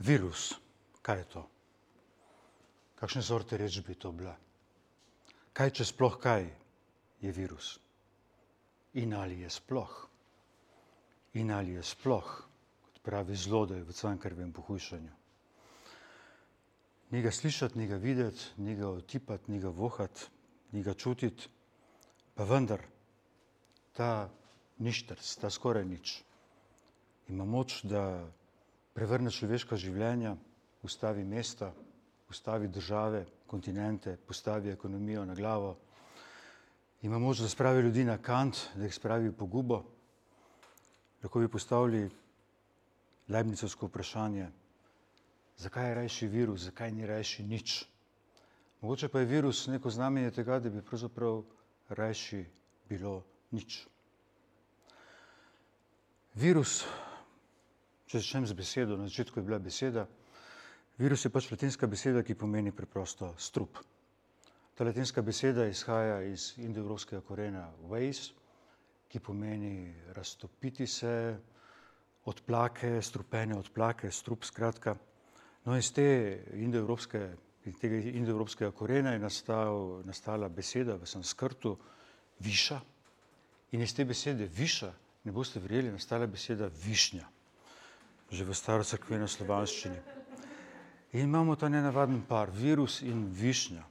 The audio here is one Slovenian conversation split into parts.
Virus, kaj je to? Kakšne sorte reč bi to bila? Kaj, če sploh kaj je virus? In ali je sploh? In ali je sploh, kot pravi zlodej v cankarvem pohujšanju? Ni ga slišati, ni ga videti, ni ga otipati, ni ga vohati, ni ga čutiti, pa vendar ta ništrc, ta skoraj nič, ima moč, da prevrne človeška življenja, ustavi mesta, ustavi države, kontinente, postavi ekonomijo na glavo, ima moč, da spravi ljudi na kant, da jih spravi v pogubo. Lahko bi postavili Leibnicovsko vprašanje, zakaj je rajši virus, zakaj ni rajši nič. Mogoče pa je virus neko znamenje tega, da bi pravzaprav rajši bilo nič. Virus, če začnem z besedo, na začetku je bila beseda, virus je pač latinska beseda, ki pomeni preprosto strup. Ta latinska beseda izhaja iz indoevropskega korena ways, ki pomeni raztopiti se, odplake, strupene odplake, strup skratka. No, iz te indoevropske, tega indoevropskega korena je nastal, nastala beseda v sanskrtu viša in iz te besede viša, ne boste verjeli, nastala beseda višnja, že v starocrkveno slovanščini. In imamo ta nenavaden par, virus in višnja.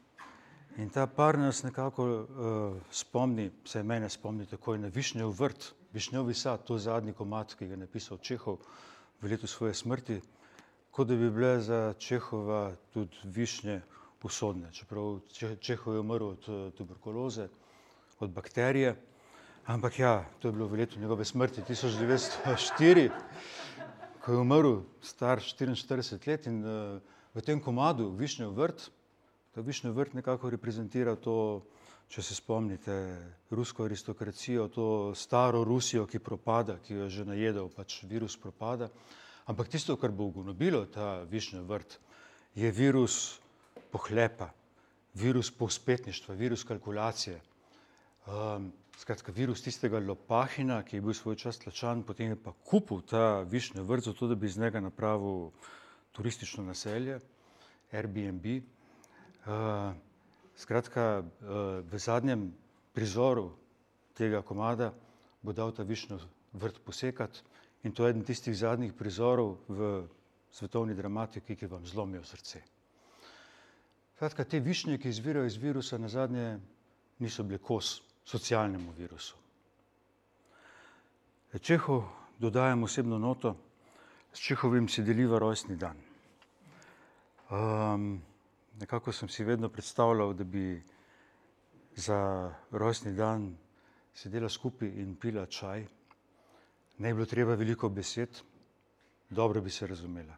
In ta par nas nekako uh, spomni, se mene spomni takoj na višnjev vrt, višnjevi sad, to zadnji komat, ki ga je napisal Čehov v letu svoje smrti, kot da bi bile za Čehova tudi višnje usodne. Čeprav Čehov je umrl od uh, tuberkuloze, od bakterije, ampak ja, to je bilo v letu njegove smrti 1904, ko je umrl star 44 let in uh, v tem komadu višnjev vrt, Ta višnja vrt nekako reprezentira to, če se spomnite, rusko aristokracijo, to staro Rusijo, ki propada, ki jo je že najedel, pač virus propada. Ampak tisto, kar bo ugonobilo ta višnja vrt, je virus pohlepa, virus povspetništva, virus kalkulacije. Um, skratka, virus tistega lopahina, ki je bil svoj čas tlačan, potem je pa kupil ta višnja vrt, zato da bi iz njega napravil turistično naselje, Airbnb. Uh, skratka, uh, v zadnjem prizoru tega komada bo dal ta višnjo vrt posekati in to je eden tistih zadnjih prizorov v svetovni dramatiki, ki vam zlomijo srce. Skratka, te višnje, ki izvirajo iz virusa, na zadnje niso bile kos socialnemu virusu. Čehu dodajam osebno noto, s Čehovim si deliva rojstni dan. Um, nekako sem si vedno predstavljal, da bi za rojstni dan sedela skupaj in pila čaj. Ne bi bilo treba veliko besed, dobro bi se razumela.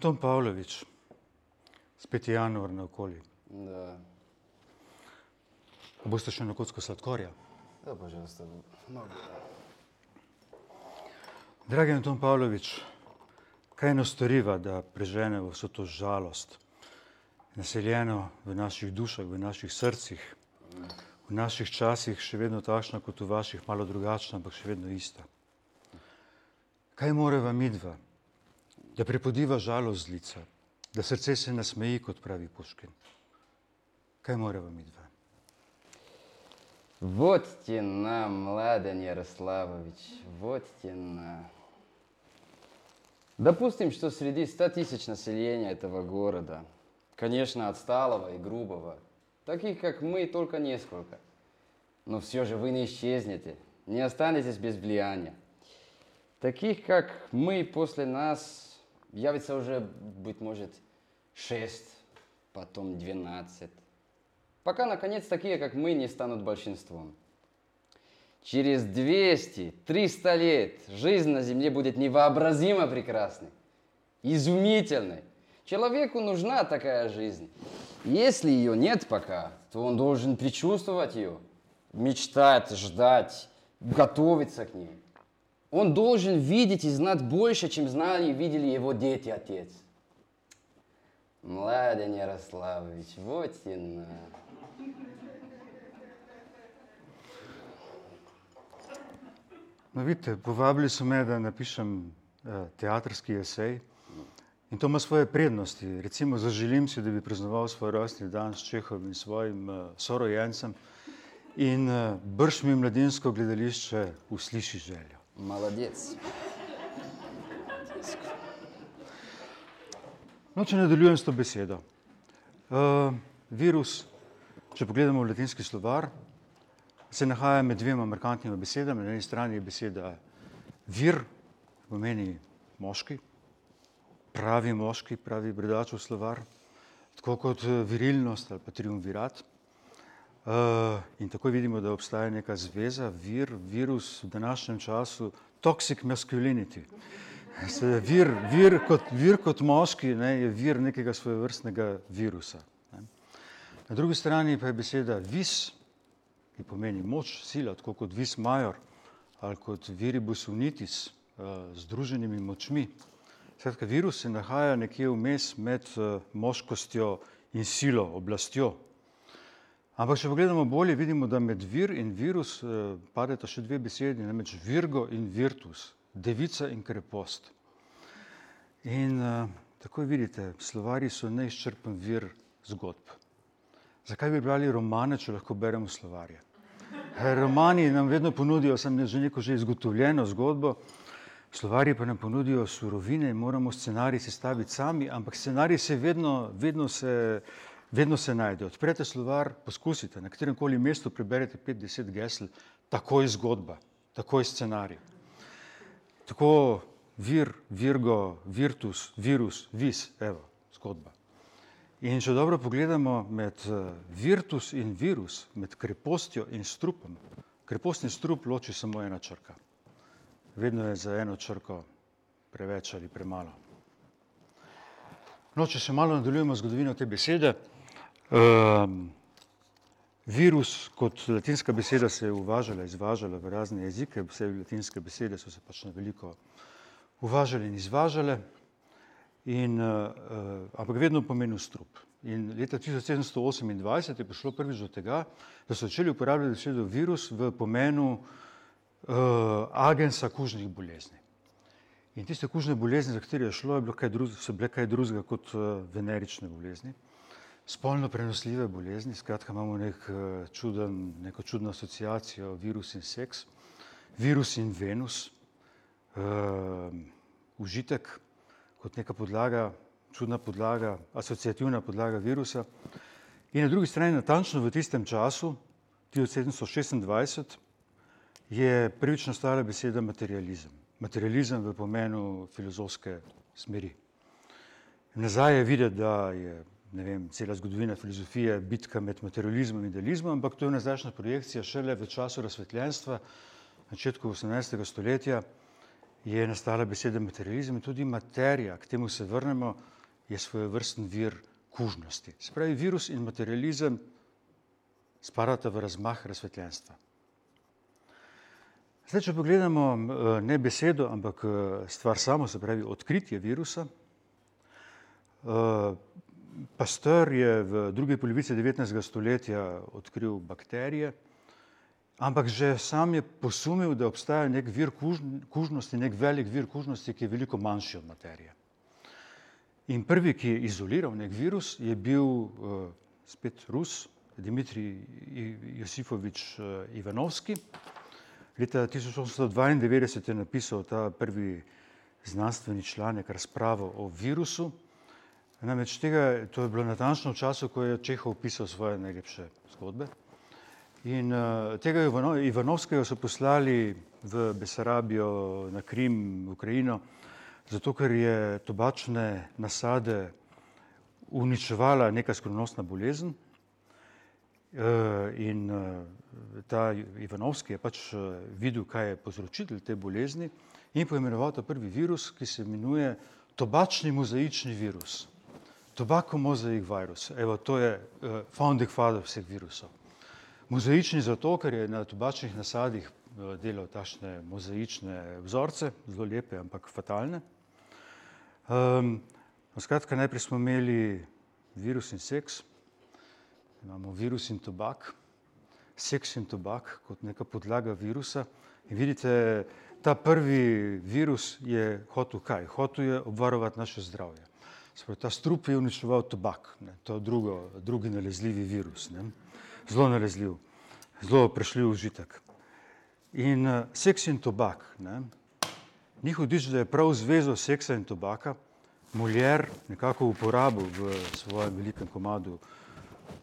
Anton Pavlović, spet je januar na okolju. Boste še na kocko sladkorja? Ja, pa že ste. Ja. Dragi Anton Pavlović, kaj nas storiva, da preženemo vso to žalost, naseljeno v naših dušah, v naših srcih, v naših časih še vedno takšna kot v vaših, malo drugačna, ampak še vedno ista. Kaj morava midva? Da prepodiva žalost z lica, da srce se nasmeji, kot pravi Puškin. Kaj morava midva? Вот тена, Младен Ярославович, вот тена. Допустим, что среди 100 тысяч населения этого города, конечно, отсталого и грубого, таких, как мы, только несколько. Но все же вы не исчезнете, не останетесь без влияния. Таких, как мы, после нас явится уже, быть может, 6, потом 12. Пока, наконец, такие, как мы, не станут большинством. Через 200-300 лет жизнь на Земле будет невообразимо прекрасной, изумительной. Человеку нужна такая жизнь. Если ее нет пока, то он должен предчувствовать ее, мечтать, ждать, готовиться к ней. Он должен видеть и знать больше, чем знали и видели его дети, отец. Младен Ярославович, вот и на. No, vidite, povabili so me, da napišem uh, teatrski esej in to ima svoje prednosti. Recimo, zaželim si, da bi praznoval svoj rojstni dan s Čehom in svojim uh, sorojencem in uh, brž mi mladinsko gledališče usliši željo. Молодец. No, če nadaljujem s to besedo. Uh, virus, če pogledamo v latinski slovar, se nahaja med dvema markantnima besedami. Na eni strani je beseda vir, pomeni moški, pravi moški, pravi bredačev slovar, tako kot eh, virilnost ali pa triumvirat. Uh, in tako vidimo, da obstaja neka zveza, vir, virus v današnjem času, toxic masculinity. Se, vir, vir, kot, vir kot moški ne, je vir nekega svojevrstnega virusa. Ne. Na drugi strani pa je beseda vis, ki pomeni moč, sila, tako kot vis major ali kot viribus unitis, uh, združenimi močmi. Skratka, virus se nahaja nekje vmes med uh, moškostjo in silo, oblastjo. Ampak, če pogledamo bolje, vidimo, da med vir in virus uh, padeta še dve besedi, namreč virgo in virtus, devica in krepost. In uh, tako vidite, slovari so neizčrpen vir zgodb. Zakaj bi brali romane, če lahko beremo slovarje? Romani nam vedno ponudijo sem že neko že izgotovljeno zgodbo, slovarji pa nam ponudijo surovine in moramo scenarij sestaviti sami, ampak scenarij se vedno, vedno se, vedno se najde. Odprete slovar, poskusite, na katerem koli mestu preberete 5-10 gesel, takoj zgodba, takoj scenarij. Tako vir, virgo, virtus, virus, vis, evo, zgodba. In če dobro pogledamo med eh, virtus in virus, med krepostjo in strupom, krepost in strup loči samo ena črka. Vedno je za eno črko preveč ali premalo. No, če se malo nadaljujemo zgodovino te besede, um, virus kot latinska beseda se je uvažala, izvažala v razne jezike, vse latinske besede so se pač na veliko uvažale in izvažale in, uh, uh, ampak vedno pomenil strup. In leta 1728 je prišlo prvič do tega, da so začeli uporabljati besedo virus v pomenu uh, agensa kužnih bolezni. In tiste kužne bolezni, za katere je šlo, je bilo kaj drug, so bile kaj drugega kot uh, venerične bolezni. Spolno prenosljive bolezni, skratka imamo nek, uh, čuden, neko čudno asociacijo virus in seks, virus in Venus, uh, užitek kot neka podlaga, čudna podlaga, asociativna podlaga virusa. In na drugi strani, natančno v tistem času, 1726, je prvič nastala beseda materializem. Materializem v pomenu filozofske smeri. Nazaj je videti, da je vem, cela zgodovina filozofije bitka med materializmom in idealizmom, ampak to je nazajšnja projekcija šele v času razsvetljenstva, začetku 18. stoletja, je nastala beseda materializem in tudi materija, k temu se vrnemo, je svoj vrsten vir kužnosti. Se pravi, virus in materializem spadata v razmah razsvetljenstva. Zdaj, če pogledamo eh, ne besedo, ampak eh, stvar samo, se pravi odkritje virusa, eh, Pasteur je v drugi polovici 19. stoletja odkril bakterije, ampak že sam je posumil, da obstaja nek vir kužnosti, nek velik vir kužnosti, ki je veliko manjši od materije. In prvi, ki je izoliral nek virus, je bil uh, spet Rus, Dimitrij Josifovič uh, Ivanovski. Leta 1892 je napisal ta prvi znanstveni članek razpravo o virusu. Namreč tega, to je bilo natančno v času, ko je Čehov pisal svoje najlepše zgodbe. In uh, tega Ivanovskega so poslali v Besarabijo, na Krim, v Ukrajino, zato ker je tobačne nasade uničevala neka skrivnostna bolezen. Uh, in uh, ta Ivanovski je pač uh, videl, kaj je povzročitelj te bolezni in poimenoval ta prvi virus, ki se imenuje tobačni mozaični virus. Tobacco mosaic virus. Evo, to je uh, founding father vseh virusov. Mozaični zato, ker je na tobačnih nasadih eh, delal tašne mozaične vzorce, zelo lepe, ampak fatalne. Um, skratka, najprej smo imeli virus in seks, imamo virus in tobak, seks in tobak kot neka podlaga virusa. In vidite, ta prvi virus je hotel kaj? Hotel je obvarovati naše zdravje. Sprav, ta strup je uničeval tobak, ne? to je drugo, drugi nalezljivi virus, ne? zelo nalezljiv, zelo prešljiv užitek. In uh, seks in tobak. Ne? Ni hudič, da je prav zvezo seksa in tobaka Muljer nekako uporabil v svojem velikem komadu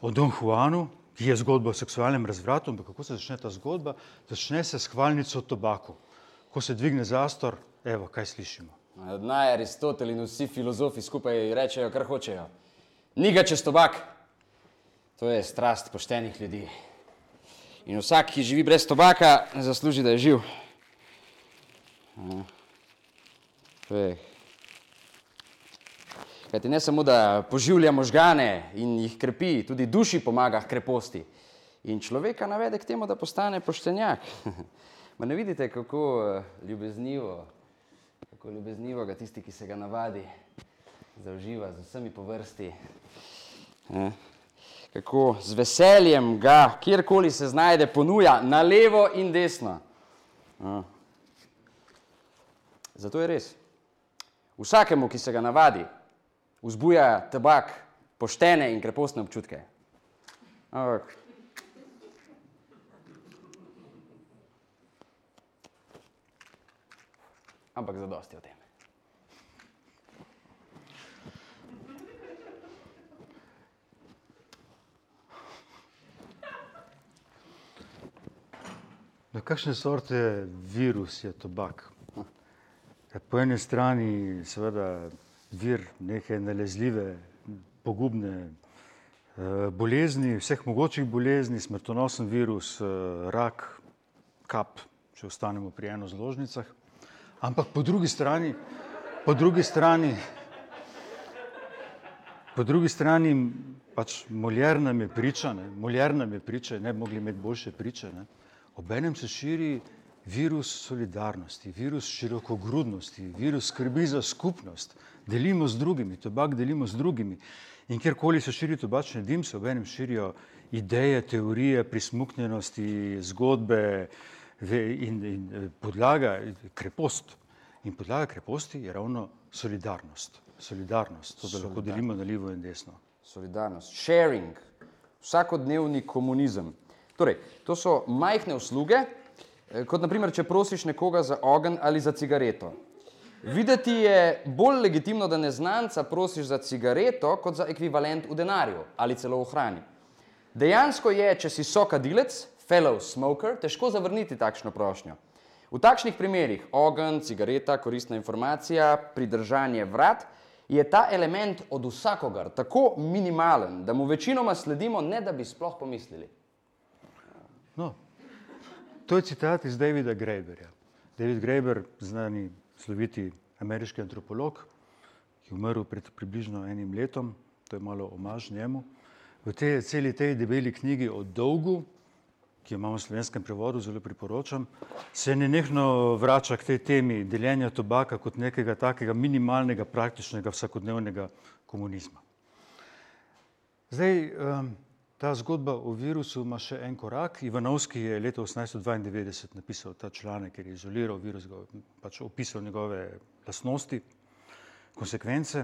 o Don Juanu, ki je zgodba o seksualnem razvratu, ampak kako se začne ta zgodba? Začne se s hvalnico tobaku. Ko se dvigne zastor, evo, kaj slišimo. Naj Aristotel in vsi filozofi skupaj rečejo, kar hočejo. Ni ga čez tobak. To je strast poštenih ljudi. In vsak, ki živi brez tobaka, zasluži, da je živ. To je Kajti ne samo, da poživlja možgane in jih krepi, tudi duši pomaga kreposti. In človeka navede k temu, da postane poštenjak. Ma ne vidite, kako eh, ljubeznivo, kako ljubeznivo ga tisti, ki se ga navadi, zauživa z vsemi po vrsti. Kako z veseljem ga, kjerkoli se znajde, ponuja na levo in desno. Eh? Zato je res. Vsakemu, ki se ga navadi, vzbuja tabak poštene in krepostne občutke. Ampak. Ampak za dosti o tem. Na kakšne sorte virus je tobak? Po eni strani seveda vir neke nalezljive, pogubne eh, bolezni, vseh mogočih bolezni, smrtonosen virus, eh, rak, kap, če ostanemo pri enozložnicah. Ampak po drugi strani, po drugi strani, po drugi strani pač Moljer nam je priča, ne, Moljer nam je priča, ne bi mogli imeti boljše priče, ne. Obenem se širi virus solidarnosti, virus širokogrudnosti, virus skrbi za skupnost, delimo z drugimi, tobak delimo z drugimi. In kjerkoli se širi tobačni dim, se obenem širijo ideje, teorije, prismuknjenosti, zgodbe in, in eh, podlaga, krepost. In podlaga kreposti je ravno solidarnost. Solidarnost, to, da lahko delimo na levo in desno. Solidarnost, sharing, vsakodnevni komunizem. Torej, to so majhne usluge, eh, kot naprimer, če prosiš nekoga za ogen ali za cigareto. Videti je bolj legitimno, da neznanca prosiš za cigareto, kot za ekvivalent v denarju ali celo v hrani. Dejansko je, če si sokadilec, fellow smoker, težko zavrniti takšno prošnjo. V takšnih primerih ogenj, cigareta, koristna informacija, pridržanje vrat, je ta element od vsakogar tako minimalen, da mu večinoma sledimo, ne da bi sploh pomislili. No, to je citat iz Davida Graeberja. David Graeber, znani sloviti ameriški antropolog, ki je umrl pred približno enim letom, to je malo omaž njemu. V tej celi tej debeli knjigi o dolgu, ki jo imamo v slovenskem prevodu, zelo priporočam, se nenehno vrača k tej temi deljenja tobaka kot nekega takega minimalnega, praktičnega, vsakodnevnega komunizma. Zdaj, um, Ta zgodba o virusu ima še en korak. Ivanovski je leta 1892 napisal ta članek, ker je izoliral virus, pač opisal njegove lasnosti, konsekvence,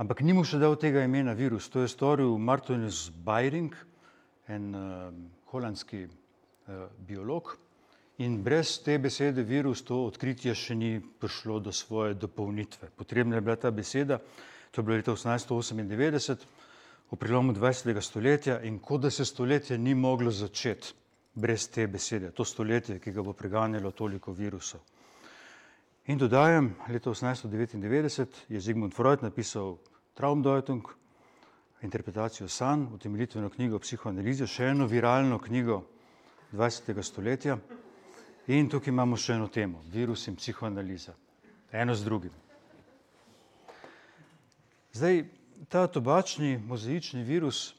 ampak ni mu še dal tega imena virus. To je storil Martinus Bayring, en uh, holandski biolog. In brez te besede virus to odkritje še ni prišlo do svoje dopolnitve. Potrebna je bila ta beseda, to je bilo leta 1898 v prelomu 20. stoletja in kot da se stoletje ni moglo začeti brez te besede, to stoletje, ki ga bo preganjalo toliko virusov. In dodajam, leta 1899 je Zigmund Freud napisal Traumdeutung, interpretacijo sanj, utemeljitveno knjigo o psihoanalizi, še eno viralno knjigo 20. stoletja. In tukaj imamo še eno temo, virus in psihoanaliza, eno z drugim. Zdaj, ta tobačni mozaični virus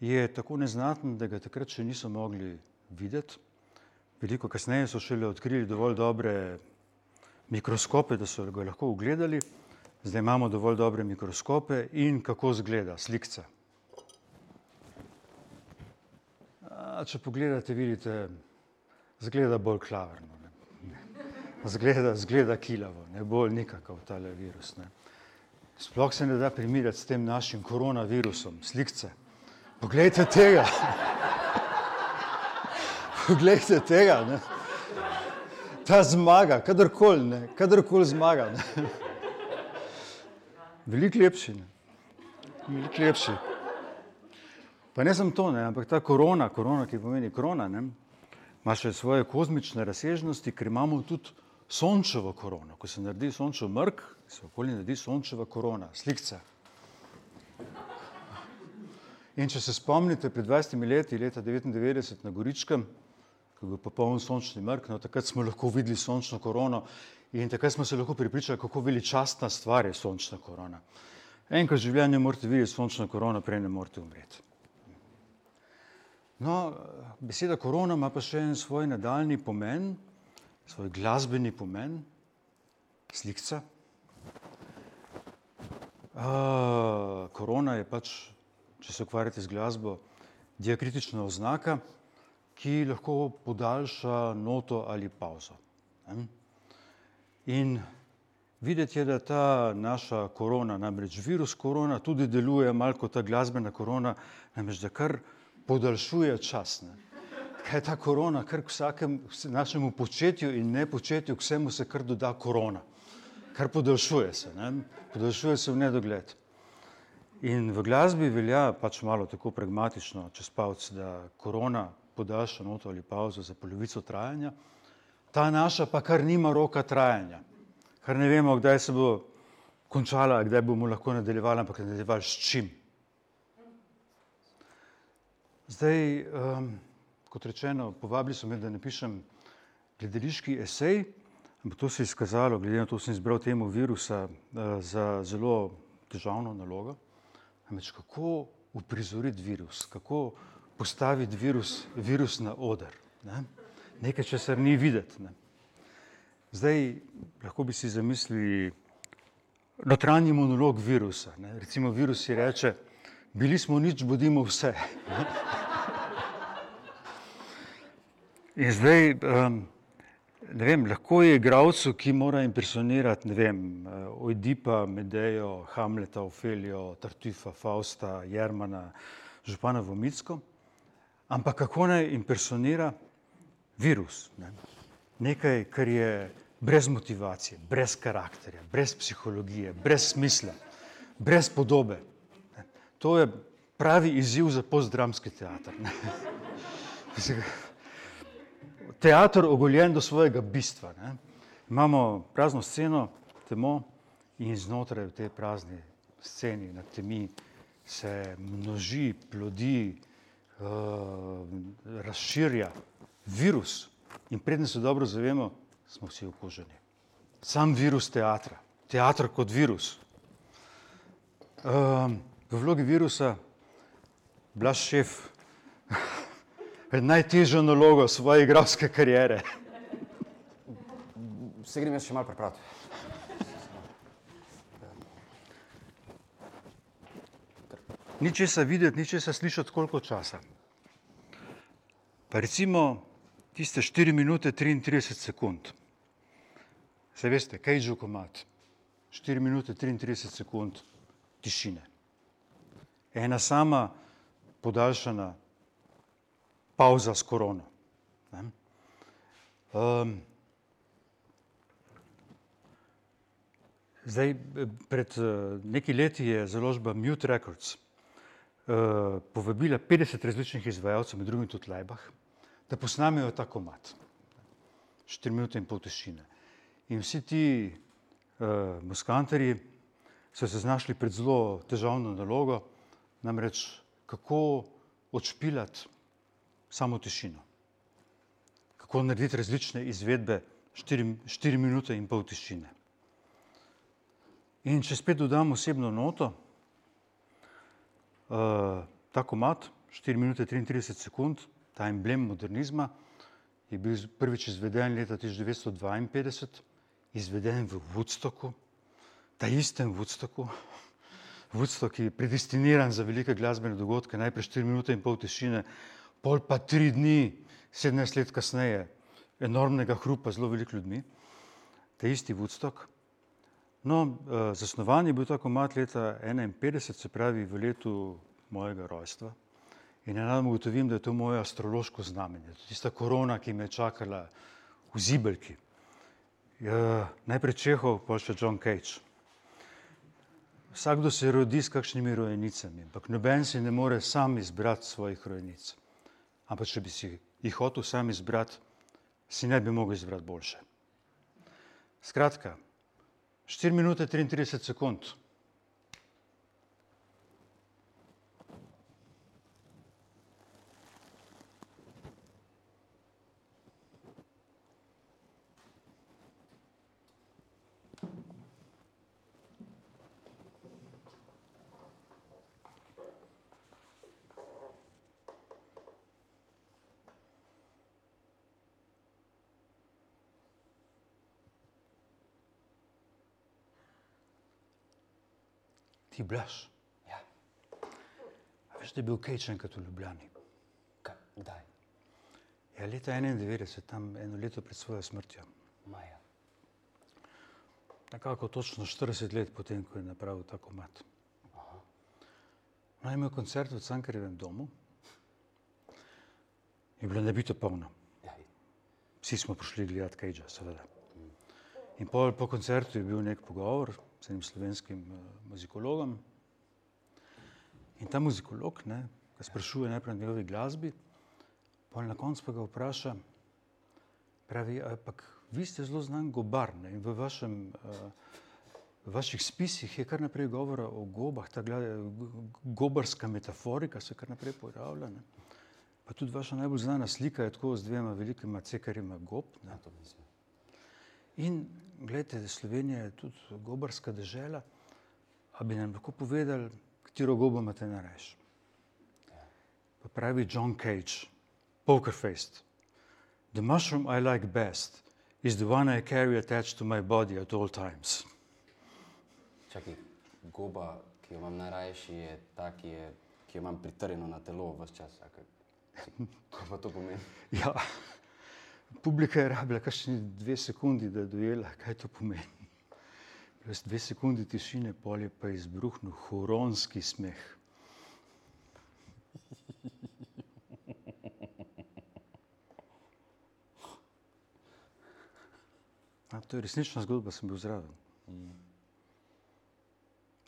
je tako neznaten, da ga takrat še niso mogli videti. Veliko kasneje so šele odkrili dovolj dobre mikroskope, da so ga lahko ugledali. Zdaj imamo dovolj dobre mikroskope in kako zgleda slikca. A, če pogledate, vidite, zgleda bolj klavrno. Ne. Zgleda, zgleda kilavo, ne bolj nikakav tale virus. Ne. Sploh se ne da primirati s tem našim koronavirusom, slikce. Poglejte tega. Poglejte tega. Ne. Ta zmaga, kadarkoli, ne, kadarkoli zmaga. Ne. Veliko lepši. Ne. Veliko lepši. Pa ne samo to, ne, ampak ta korona, korona, ki pomeni korona, ne, ima še svoje kozmične razsežnosti, ker imamo tudi sončevo korono. Ko se naredi sončev mrk, se okoli naredi sončeva korona, slikca. In če se spomnite, pred 20 leti, leta 99 na Goričkem, ko je bil popoln sončni mrk, no, takrat smo lahko videli sončno korono in takrat smo se lahko pripričali, kako veličastna stvar je sončna korona. Enkrat v življenju morate videti sončno korono, prej ne morate umreti. No, beseda korona ima pa še en svoj nadaljni pomen, svoj glasbeni pomen, slikca. Uh, korona je pač, če se ukvarjate z glasbo, diakritična oznaka, ki lahko podaljša noto ali pauzo. In videti je, da ta naša korona, namreč virus korona, tudi deluje malo kot ta glasbena korona, namreč da kar podaljšuje čas. Ne? Kaj je ta korona, kar k vsakemu našemu početju in nepočetju, k vsemu se kar doda korona, kar podaljšuje se, ne? podaljšuje se v nedogled. In v glasbi velja pač malo tako pragmatično, čez palc, da korona podaljša noto ali pauzo za polovico trajanja, ta naša pa kar nima roka trajanja, kar ne vemo, kdaj se bo končala, kdaj bomo lahko nadaljevali, ampak nadaljevali s čim. Zdaj, um, kot rečeno, povabili so me, da napišem gledališki esej, ampak to se je izkazalo, glede na to, da sem izbral temu virusa, uh, za zelo težavno nalogo. Namreč kako uprizoriti virus, kako postaviti virus, virus na oder. Ne? Nekaj, česar ni videti. Ne? Zdaj, lahko bi si zamislili notranji monolog virusa. Ne? Recimo, virus si reče, bili smo nič, bodimo vse. In zdaj, um, ne vem, lahko je igravcu, ki mora impresionirati, ne vem, Ojdipa, Medejo, Hamleta, Ofelijo, Tartufa, Fausta, Jermana, Župana Vomicko, ampak kako naj impresionira virus? Ne? Nekaj, kar je brez motivacije, brez karakterja, brez psihologije, brez smisla, brez podobe. To je pravi izziv za postdramski teater. Teater ogoljen do svojega bistva. Ne? Imamo prazno sceno, temo in znotraj v tej prazni sceni, na temi, se množi, plodi, uh, razširja virus. In predtem se dobro zavemo, smo vsi okuženi. Sam virus teatra, teater kot virus. Uh, v vlogi virusa, blaž šef, najtežjo nalogo svoje igralske kariere. Se grem jaz še malo prepraviti. Ni česa videti, ni česa slišati, koliko časa. Pa recimo tiste 4 minute 33 sekund. Se veste, kaj je žukomat? 4 minute 33 sekund tišine. Ena sama podaljšana pauza s korono. Um, zdaj, pred nekaj leti je založba Mute Records uh, povabila 50 različnih izvajalcev, med drugim tudi Leibach, da posnamejo ta komat. 4 minute in pol tišine. In vsi ti uh, muskantarji so se znašli pred zelo težavno nalogo, namreč kako odšpilati samo tišino. Kako narediti različne izvedbe, štiri, štiri minute in pol tišine. In če spet dodam osebno noto, uh, ta komat, 4 minute 33 sekund, ta emblem modernizma, je bil prvič izveden leta 1952, izveden v Woodstocku, ta istem Woodstocku. Woodstock je predestiniran za velike glasbene dogodke, najprej 4 minute in pol tišine, pol pa 3 dni, 17 let kasneje, enormnega hrupa, zelo veliko ljudmi. Ta isti Woodstock. No, uh, zasnovan je bil ta komat leta 51, se pravi v letu mojega rojstva. In enako ugotovim, da je to moje astrološko znamenje, tista korona, ki me je čakala v zibelki. Ja, najprej Čehov, pa še John Cage. Vsakdo se rodi s kakšnimi rojenicami, ampak noben si ne more sam izbrati svojih rojenic. Ampak če bi si jih hotel sam izbrati, si ne bi mogel izbrati boljše. Skratka, 4 minute 33 sekund. Ti blaš. Ja, A veš, da je bil Kejč enkrat v Ljubljani? Kdaj? Ja, leta 91, tam eno leto pred svojo smrtjo. Maja. Nekako točno 40 let potem, ko je napravil ta komat. No, je imel koncert v Cankarjevem domu. Je bilo nebito polno. Vsi smo prišli gledati Cagea, seveda. In pol po koncertu je bil nek pogovor s enim slovenskim uh, muzikologom. In ta muzikolog ne, ga sprašuje najprej o njegovi glasbi, pol na koncu pa ga vpraša, pravi, ampak vi ste zelo znan gobar ne, in v, vašem, uh, v vaših spisih je kar naprej govora o gobah, ta gobarska metaforika se kar naprej pojavlja. Ne. Pa tudi vaša najbolj znana slika je tako z dvema velikima cekarima gob. Ne. ja. In gledajte, Slovenija je tudi gobarska dežela. A bi nam lahko povedali, katero gobo imate najraje? Pa pravi John Cage, poker faced. The mushroom I like best is the one I carry attached to my body at all times. Čakaj, goba, ki jo imam najrajši, je ta, ki, je, ki jo imam pritrjeno na telo vse čas. kaj pa to pomeni? Ja, publika je rabila kakšni dve sekundi, da je dojela, kaj to pomeni. Brez dve sekundi tišine, pol je pa izbruhnil huronski smeh. A, to je resnična zgodba, sem bil zraven.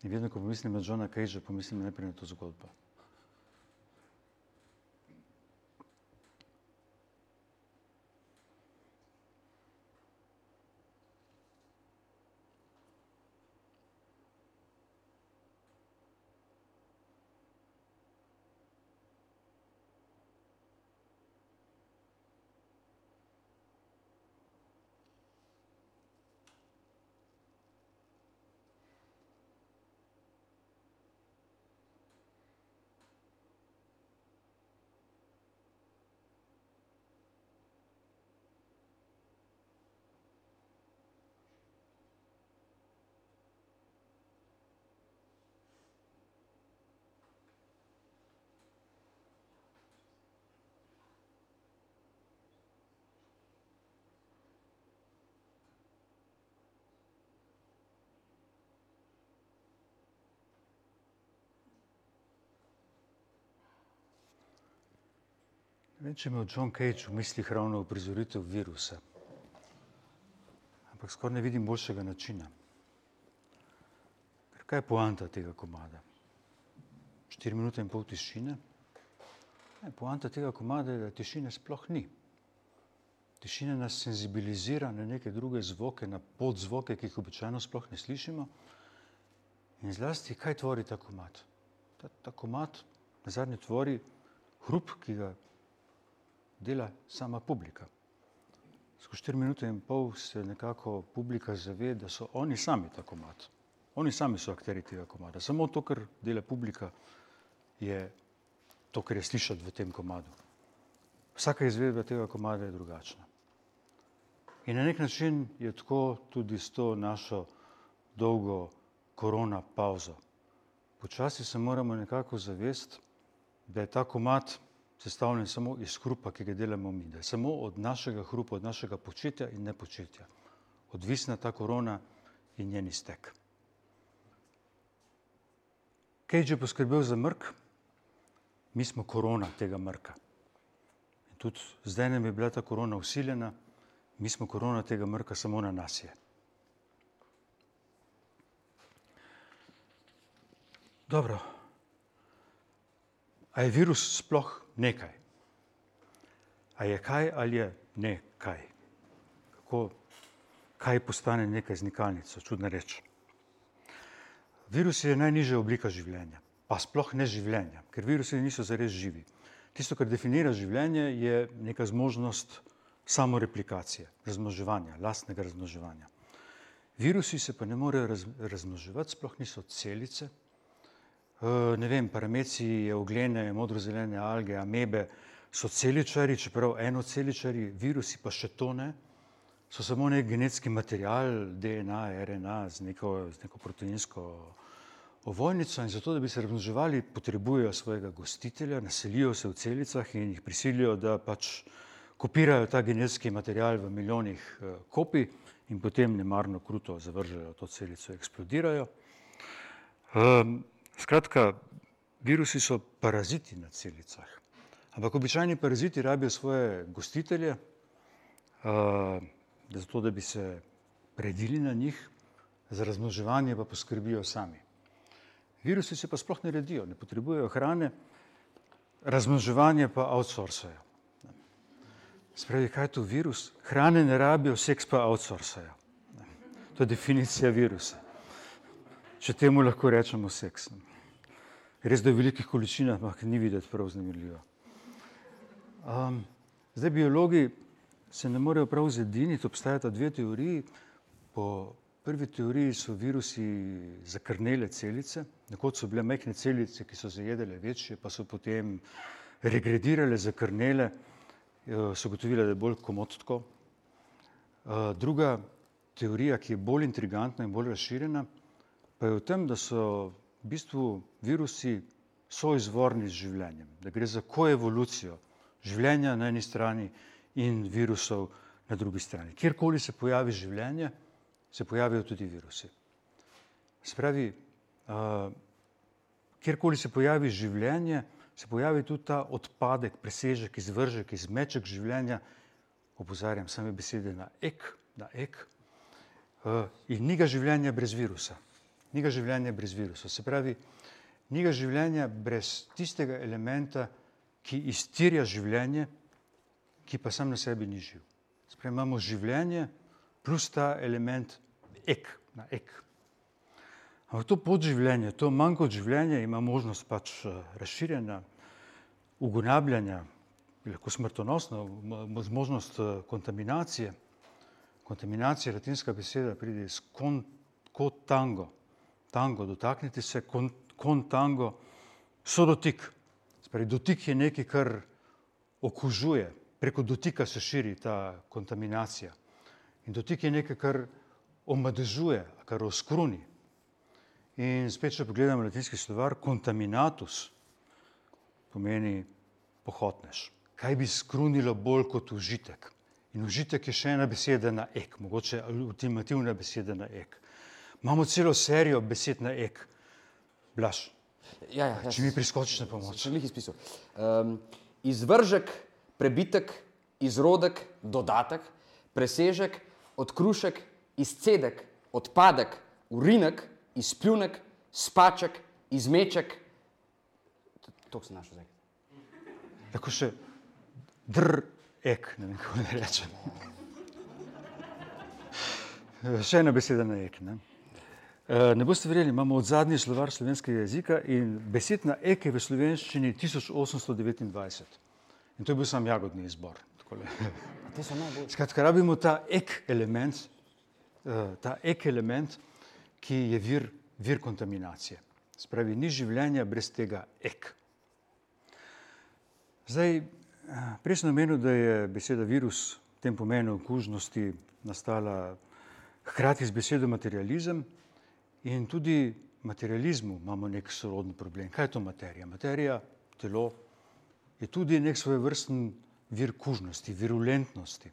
In vedno, ko pomislim na Johna Cagea, pomislim najprej na to zgodbo. Vem, če imel John Cage v mislih ravno uprizoritev virusa. Ampak skoraj ne vidim boljšega načina. Ker kaj je poanta tega komada? 4 minute in pol tišine. Ne, poanta tega komada je, da tišine sploh ni. Tišina nas senzibilizira na neke druge zvoke, na podzvoke, ki jih običajno sploh ne slišimo. In zlasti, kaj tvori ta komad? Ta, ta komad na zadnje tvori hrup, ki ga dela sama publika. Skozi 4 minute in pol se nekako publika zave, da so oni sami ta komad. Oni sami so akteri tega komada. Samo to, kar dela publika, je to, kar je slišati v tem komadu. vsaka izvedba tega komada je drugačna. In na nek način je tako tudi s to našo dolgo korona pauzo. Počasi se moramo nekako zavesti, da je ta komad sestavljen samo iz hrupa, ki ga delamo mi, da je samo od našega hrupa, od našega početja in nepočetja odvisna ta korona in njen iztek. Cage je poskrbel za mrk, mi smo korona tega mrka. In tudi zdaj nam je bila ta korona usiljena, mi smo korona tega mrka, samo na nas je. Dobro. A je virus sploh nekaj? A je kaj ali je nekaj? Kako, kaj postane nekaj z nikalnico? Čudna reč. Virus je najnižja oblika življenja, pa sploh ne življenja, ker virusi niso zares živi. Tisto, kar definira življenje, je neka zmožnost samoreplikacije, razmnoževanja, lastnega razmnoževanja. Virusi se pa ne morejo raz, razmnoževati, sploh niso celice. E, ne vem, parameci, oglene, modro-zelene alge, amebe so celičari, čeprav enoceličari, virusi pa še to ne so samo nek genetski material, DNA, RNA z neko, z neko proteinsko ovojnico in zato, da bi se razmnoževali, potrebujejo svojega gostitelja, naselijo se v celicah in jih prisilijo, da pač kopirajo ta genetski material v milijonih eh, kopij in potem nemarno kruto zavržejo to celico, eksplodirajo. Um, skratka, virusi so paraziti na celicah, ampak običajni paraziti rabijo svoje gostitelje, uh, zato, da bi se predili na njih, za razmnoževanje pa poskrbijo sami. Virusi se pa sploh ne redijo, ne potrebujejo hrane, razmnoževanje pa outsourcajo. Spravi, kaj je to virus? Hrane ne rabijo, seks pa outsourcajo. To je definicija virusa. Če temu lahko rečemo seks. Res da je v velikih količinah, ampak ni videti prav vznemirljivo. Um, zdaj, biologi se ne morejo prav zediniti, obstajata dve teoriji. Po prvi teoriji so virusi zakrnele celice, nekoč so bile majhne celice, ki so zajedele večje, pa so potem regredirale, zakrnele, eh, so gotovile, da je bolj komodsko. Eh, druga teorija, ki je bolj intrigantna in bolj razširjena, pa je v tem, da so v bistvu virusi soizvorni z življenjem, da gre za koevolucijo življenja na eni strani in virusov na drugi strani. Kjerkoli se pojavi življenje, se pojavijo tudi virusi. Spravi, uh, kjerkoli se pojavi življenje, se pojavi tudi ta odpadek, presežek, izvržek, izmeček življenja, opozarjam same besede na ek, na ek, uh, in ni ga življenja brez virusa. Ni ga življenja brez virusa. Se pravi, ni ga življenja brez tistega elementa, ki iztirja življenje, ki pa sam na sebi ni živ. Sprej imamo življenje plus ta element ek, na ek. Ampak to podživljenje, to manj kot življenje ima možnost pač eh, razširjanja, ugonabljanja, lahko smrtonosno, možnost eh, kontaminacije. Kontaminacija, latinska beseda, pride iz kon, kot tango. Dotaknite se, kon, kon tango, so dotik. Sprej, dotik je nekaj, kar okužuje, preko dotika se širi ta kontaminacija. In dotik je nekaj, kar omadežuje, kar oskruni. In spet, če pogledamo latinski slovar, kontaminatus pomeni pohotnež. Kaj bi skrunilo bolj kot užitek? In užitek je še ena beseda na ek, mogoče ultimativna beseda na ek. Imamo celo serijo besed na ek. Blaž, Ja, ja, če mi priskočiš na pomoč. Sem jih izpisal. Um, izvržek prebitek, izrodek, dodatek, presežek, odkrušek, izcedek, odpadek, urinek, izpljunek, spaček, izmeček. To sem našel zdaj. Tako še dr, ek, ne vem, kako ne rečem. Še ena beseda na ek. Ne, ne boste verjeli, imamo od zadnji slovar slovenskega jezika in besed na ek je v slovenščini 1829. In to je bil sam jagodni izbor. Skratka, rabimo ta ek element, eh, ta ek element, ki je vir, vir kontaminacije. Spravi, ni življenja brez tega ek. Zdaj, Prej sem omenil, da je beseda virus v tem pomenu kužnosti nastala hkrati z besedo materializem in tudi materializmu imamo nek sorodni problem. Kaj je to materija? Materija, telo, je tudi nek svoj vrsten vir kužnosti, virulentnosti.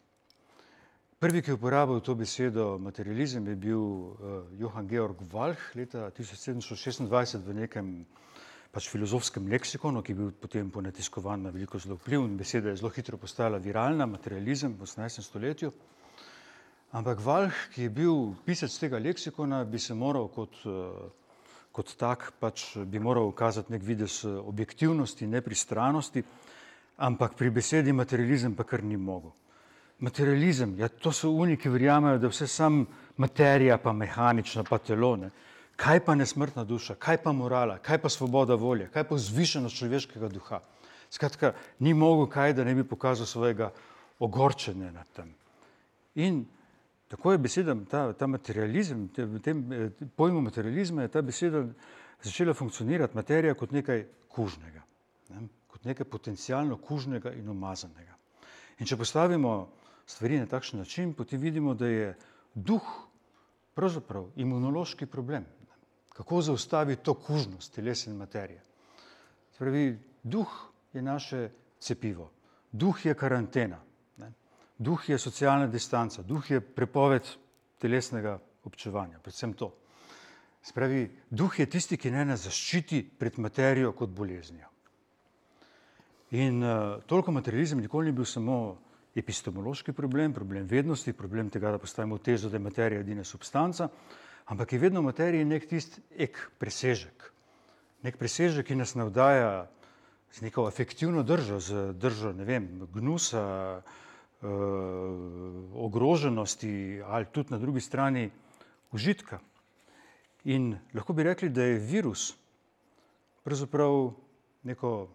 Prvi, ki je uporabil to besedo materializem, je bil uh, Johann Georg Walch leta 1726 v nekem pač filozofskem leksikonu, ki je bil potem ponetiskovan na veliko zelo vpliv in beseda je zelo hitro postala viralna, materializem v 18. stoletju. Ampak Walch, ki je bil pisec tega leksikona, bi se moral kot uh, kot tak pač bi moral ukazati nek vides eh, objektivnosti, nepristranosti, ampak pri besedi materializem pa kar ni mogel. Materializem, ja, to so oni, ki verjamejo, da vse sam materija, pa mehanična, pa telo. Ne. Kaj pa nesmrtna duša, kaj pa morala, kaj pa svoboda volje, kaj pa zvišenost človeškega duha. Skratka, ni mogel kaj, da ne bi pokazal svojega ogorčenja nad tem. In Tako je beseda, ta, ta materializem, te, eh, pojmu materializma je ta beseda začela funkcionirati, materija kot nekaj kužnega, ne? kot nekaj potencijalno kužnega in umazanega. In če postavimo stvari na takšen način, potem vidimo, da je duh pravzaprav imunološki problem. Kako zaustaviti to kužnost telesa in materije? Pravi, duh je naše cepivo, duh je karantena. Duh je socialna distanca, duh je prepoved telesnega občevanja, predvsem to. Spravi, duh je tisti, ki ne nas zaščiti pred materijo kot boleznijo. In uh, toliko materializem nikoli ni bil samo epistemološki problem, problem vednosti, problem tega, da postavimo tezo, da je materija edina substanca, ampak je vedno v materiji nek tisti ek presežek. Nek presežek, ki nas navdaja z neko afektivno držo, z držo, ne vem, gnusa, uh, ogroženosti ali tudi na drugi strani užitka. In lahko bi rekli, da je virus pravzaprav neko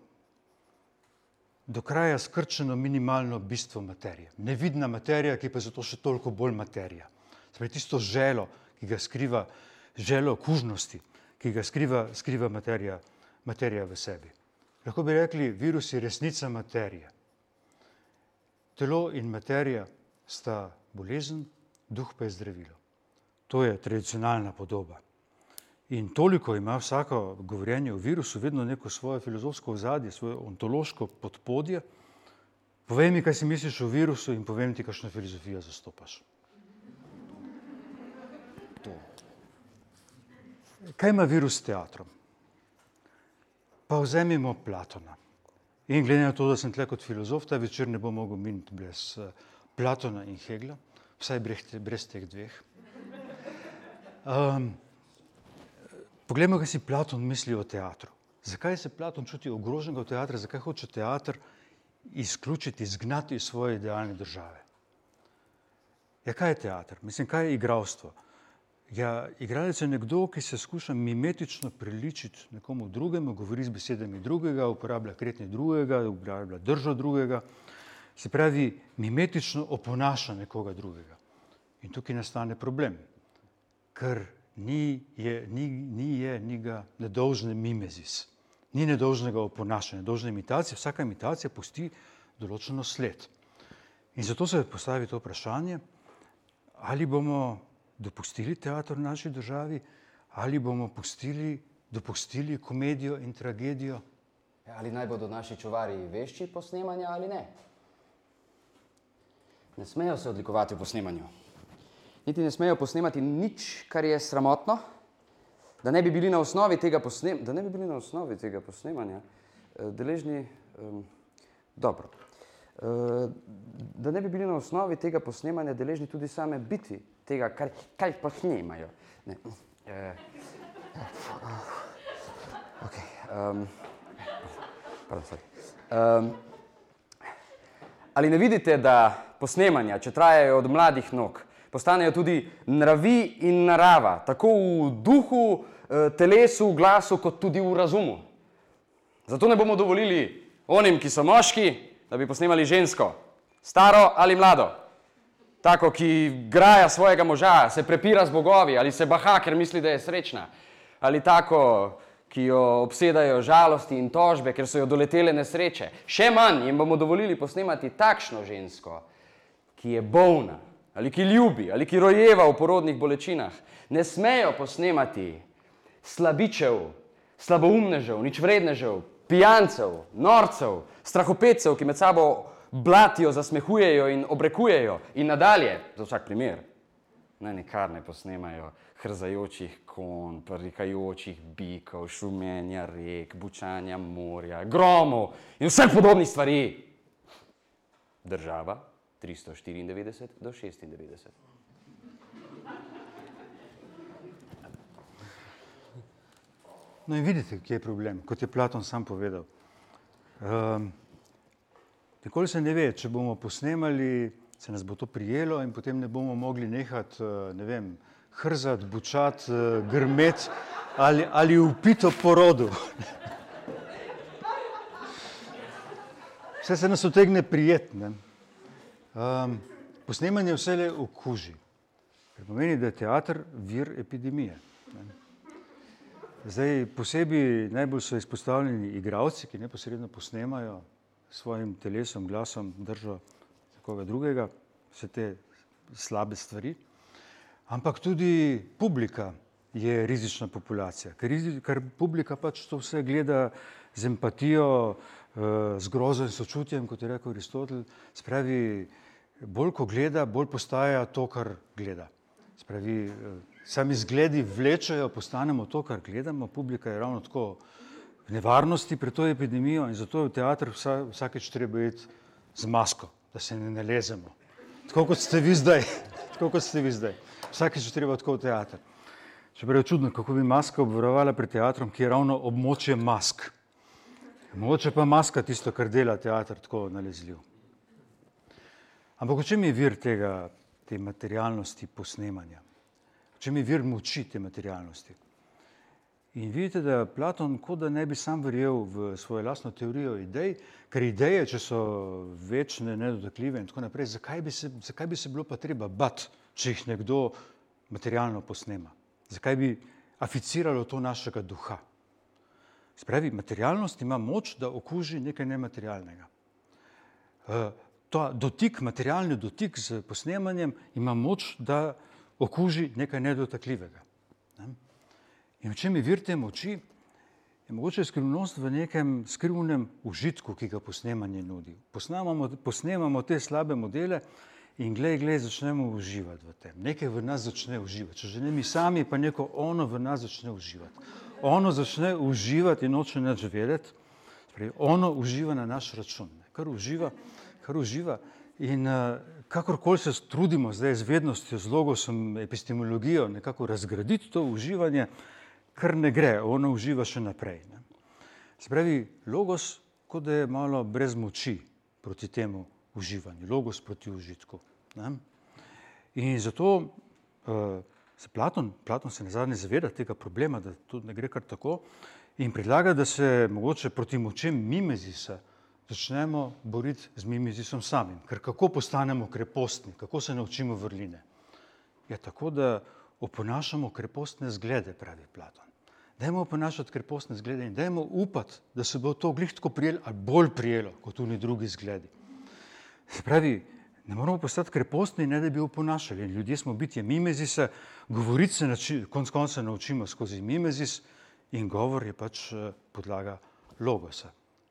do kraja skrčeno minimalno bistvo materije. Nevidna materija, ki pa je zato še toliko bolj materija. Spravi tisto želo, ki ga skriva, želo kužnosti, ki ga skriva, skriva materija, materija v sebi. Lahko bi rekli, virus je resnica materije. Telo in materija sta bolezen, duh pa je zdravilo. To je tradicionalna podoba. In toliko ima vsako govorjenje o virusu vedno neko svoje filozofsko ozadje, svoje ontološko podpodje. Povej mi, kaj si misliš o virusu in povem ti, kakšno filozofijo zastopaš. To. Kaj ima virus s teatrom? Pa vzemimo Platona. In glede na to, da sem tle kot filozof, ta večer ne bo mogel miniti brez uh, Platona in Hegla, vsaj brez, teh dveh. Um, poglejmo, kaj si Platon misli o teatru. Zakaj se Platon čuti ogroženega v teatru, zakaj hoče teater izključiti, izgnati iz svoje idealne države? Ja, kaj je teater? Mislim, kaj je igralstvo? Ja, igralec je nekdo, ki se skuša mimetično priličiti nekomu drugemu, govori z besedami drugega, uporablja kretnje drugega, uporablja držo drugega, se pravi, mimetično oponaša nekoga drugega. In tukaj nastane problem, ker ni je, ni, ni je, ni ga nedolžne mimezis, ni nedolžnega oponašanja, nedolžne imitacije, vsaka imitacija pusti določeno sled. In zato se postavi to vprašanje, ali bomo dopustili teater v naši državi ali bomo pustili, dopustili komedijo in tragedijo. Ja, ali naj bodo naši čuvari vešči posnemanja ali ne? Ne smejo se odlikovati v posnemanju. Niti ne smejo posnemati nič, kar je sramotno, da ne bi bili na osnovi tega, posnem da ne bi bili na osnovi tega posnemanja eh, deležni. Um, dobro. Uh, da ne bi bili na osnovi tega posnemanja deležni tudi same biti tega, kar, kar posnemajo. Ne. Uh, okay. um, pardon, um, ali ne vidite, da posnemanja, če trajajo od mladih nog, postanejo tudi nravi in narava, tako v duhu, eh, telesu, glasu, kot tudi v razumu? Zato ne bomo dovolili onim, ki so moški, da bi posnemali žensko, staro ali mlado. Tako, ki graja svojega moža, se prepira z bogovi ali se baha, ker misli, da je srečna. Ali tako, ki jo obsedajo žalosti in tožbe, ker so jo doletele nesreče. Še manj jim bomo dovolili posnemati takšno žensko, ki je bolna ali ki ljubi ali ki rojeva v porodnih bolečinah. Ne smejo posnemati slabičev, slaboumnežev, nič vrednežev, pijancev, norcev, strahopetcev, ki med sabo blatijo, zasmehujejo in obrekujejo in nadalje, za vsak primer. Naj nikar ne posnemajo hrzajočih kon, prikajočih bikov, šumenja rek, bučanja morja, gromov in vseh podobnih stvari. Država 394 do 96. No in vidite, kje je problem, kot je Platon sam povedal. Um, nikoli se ne ve, če bomo posnemali, se nas bo to prijelo in potem ne bomo mogli nehati, ne vem, hrzati, bučati, grmeti ali, ali upito porodu. Vse se nas utegne prijetno. Um, posnemanje vse le okuži. Kar pomeni, da je teater vir epidemije. Ne. Zdaj, posebej najbolj so izpostavljeni igravci, ki neposredno posnemajo svojim telesom, glasom, držo koga drugega, vse te slabe stvari. Ampak tudi publika je rizična populacija, ker, ker publika pač to vse gleda z empatijo, z grozo in sočutjem, kot je rekel Aristotel. Spravi, bolj ko gleda, bolj postaja to, kar gleda. Spravi, sami zgledi vlečajo, postanemo to, kar gledamo, publika je ravno tako v nevarnosti pred to epidemijo in zato je v teater vsa, vsakeč treba iti z masko, da se ne nalezemo. Tako kot ste vi zdaj, tako kot ste vi zdaj. Vsakeč treba tako v teater. Čeprav je čudno, kako bi maska obvarovala pred teatrom, ki je ravno območje mask. Mogoče pa maska tisto, kar dela teater tako nalezljiv. Ampak v čem je vir tega, te materialnosti posnemanja? čem je vir moči te materialnosti. In vidite, da Platon kot da ne bi sam verjel v svojo lastno teorijo idej, ker ideje, če so večne, nedotakljive in tako naprej, zakaj bi se, zakaj bi se bilo pa treba bat, če jih nekdo materialno posnema? Zakaj bi aficiralo to našega duha? Spravi, materialnost ima moč, da okuži nekaj nematerialnega. Uh, ta dotik, materialni dotik z posnemanjem ima moč, da okuži nekaj nedotakljivega. In v čem je vir te moči? Je mogoče skrivnost v nekem skrivnem užitku, ki ga posnemanje nudi. Posnemamo, posnemamo te slabe modele in glej, glej, začnemo uživati v tem. Nekaj v nas začne uživati. Če že ne mi sami, pa neko ono v nas začne uživati. Ono začne uživati in noče nič vedeti. Ono uživa na naš račun. Kar uživa, kar uživa. In uh, kakorkoli se trudimo zdaj z vednostjo, z logosom, epistemologijo, nekako razgraditi to uživanje, kar ne gre, ono uživa še naprej. Ne. Spravi, logos, kot da je malo brez moči proti temu uživanju, logos proti užitku. Ne. In zato uh, se Platon, Platon se ne zadnje zaveda tega problema, da to ne gre kar tako in predlaga, da se mogoče proti močem mimezisa začnemo boriti z mimizisom samim. Ker kako postanemo krepostni, kako se naučimo vrline? Je tako, da oponašamo krepostne zglede, pravi Platon. Dajmo oponašati krepostne zglede in dajmo upati, da se bo to glihtko prijelo ali bolj prijelo kot tudi drugi zgledi. Se pravi, ne moramo postati krepostni, ne da bi oponašali. Ljudje smo bitje mimezisa, govoriti se nači, konc konca naučimo skozi mimezis in govor je pač eh, podlaga logosa.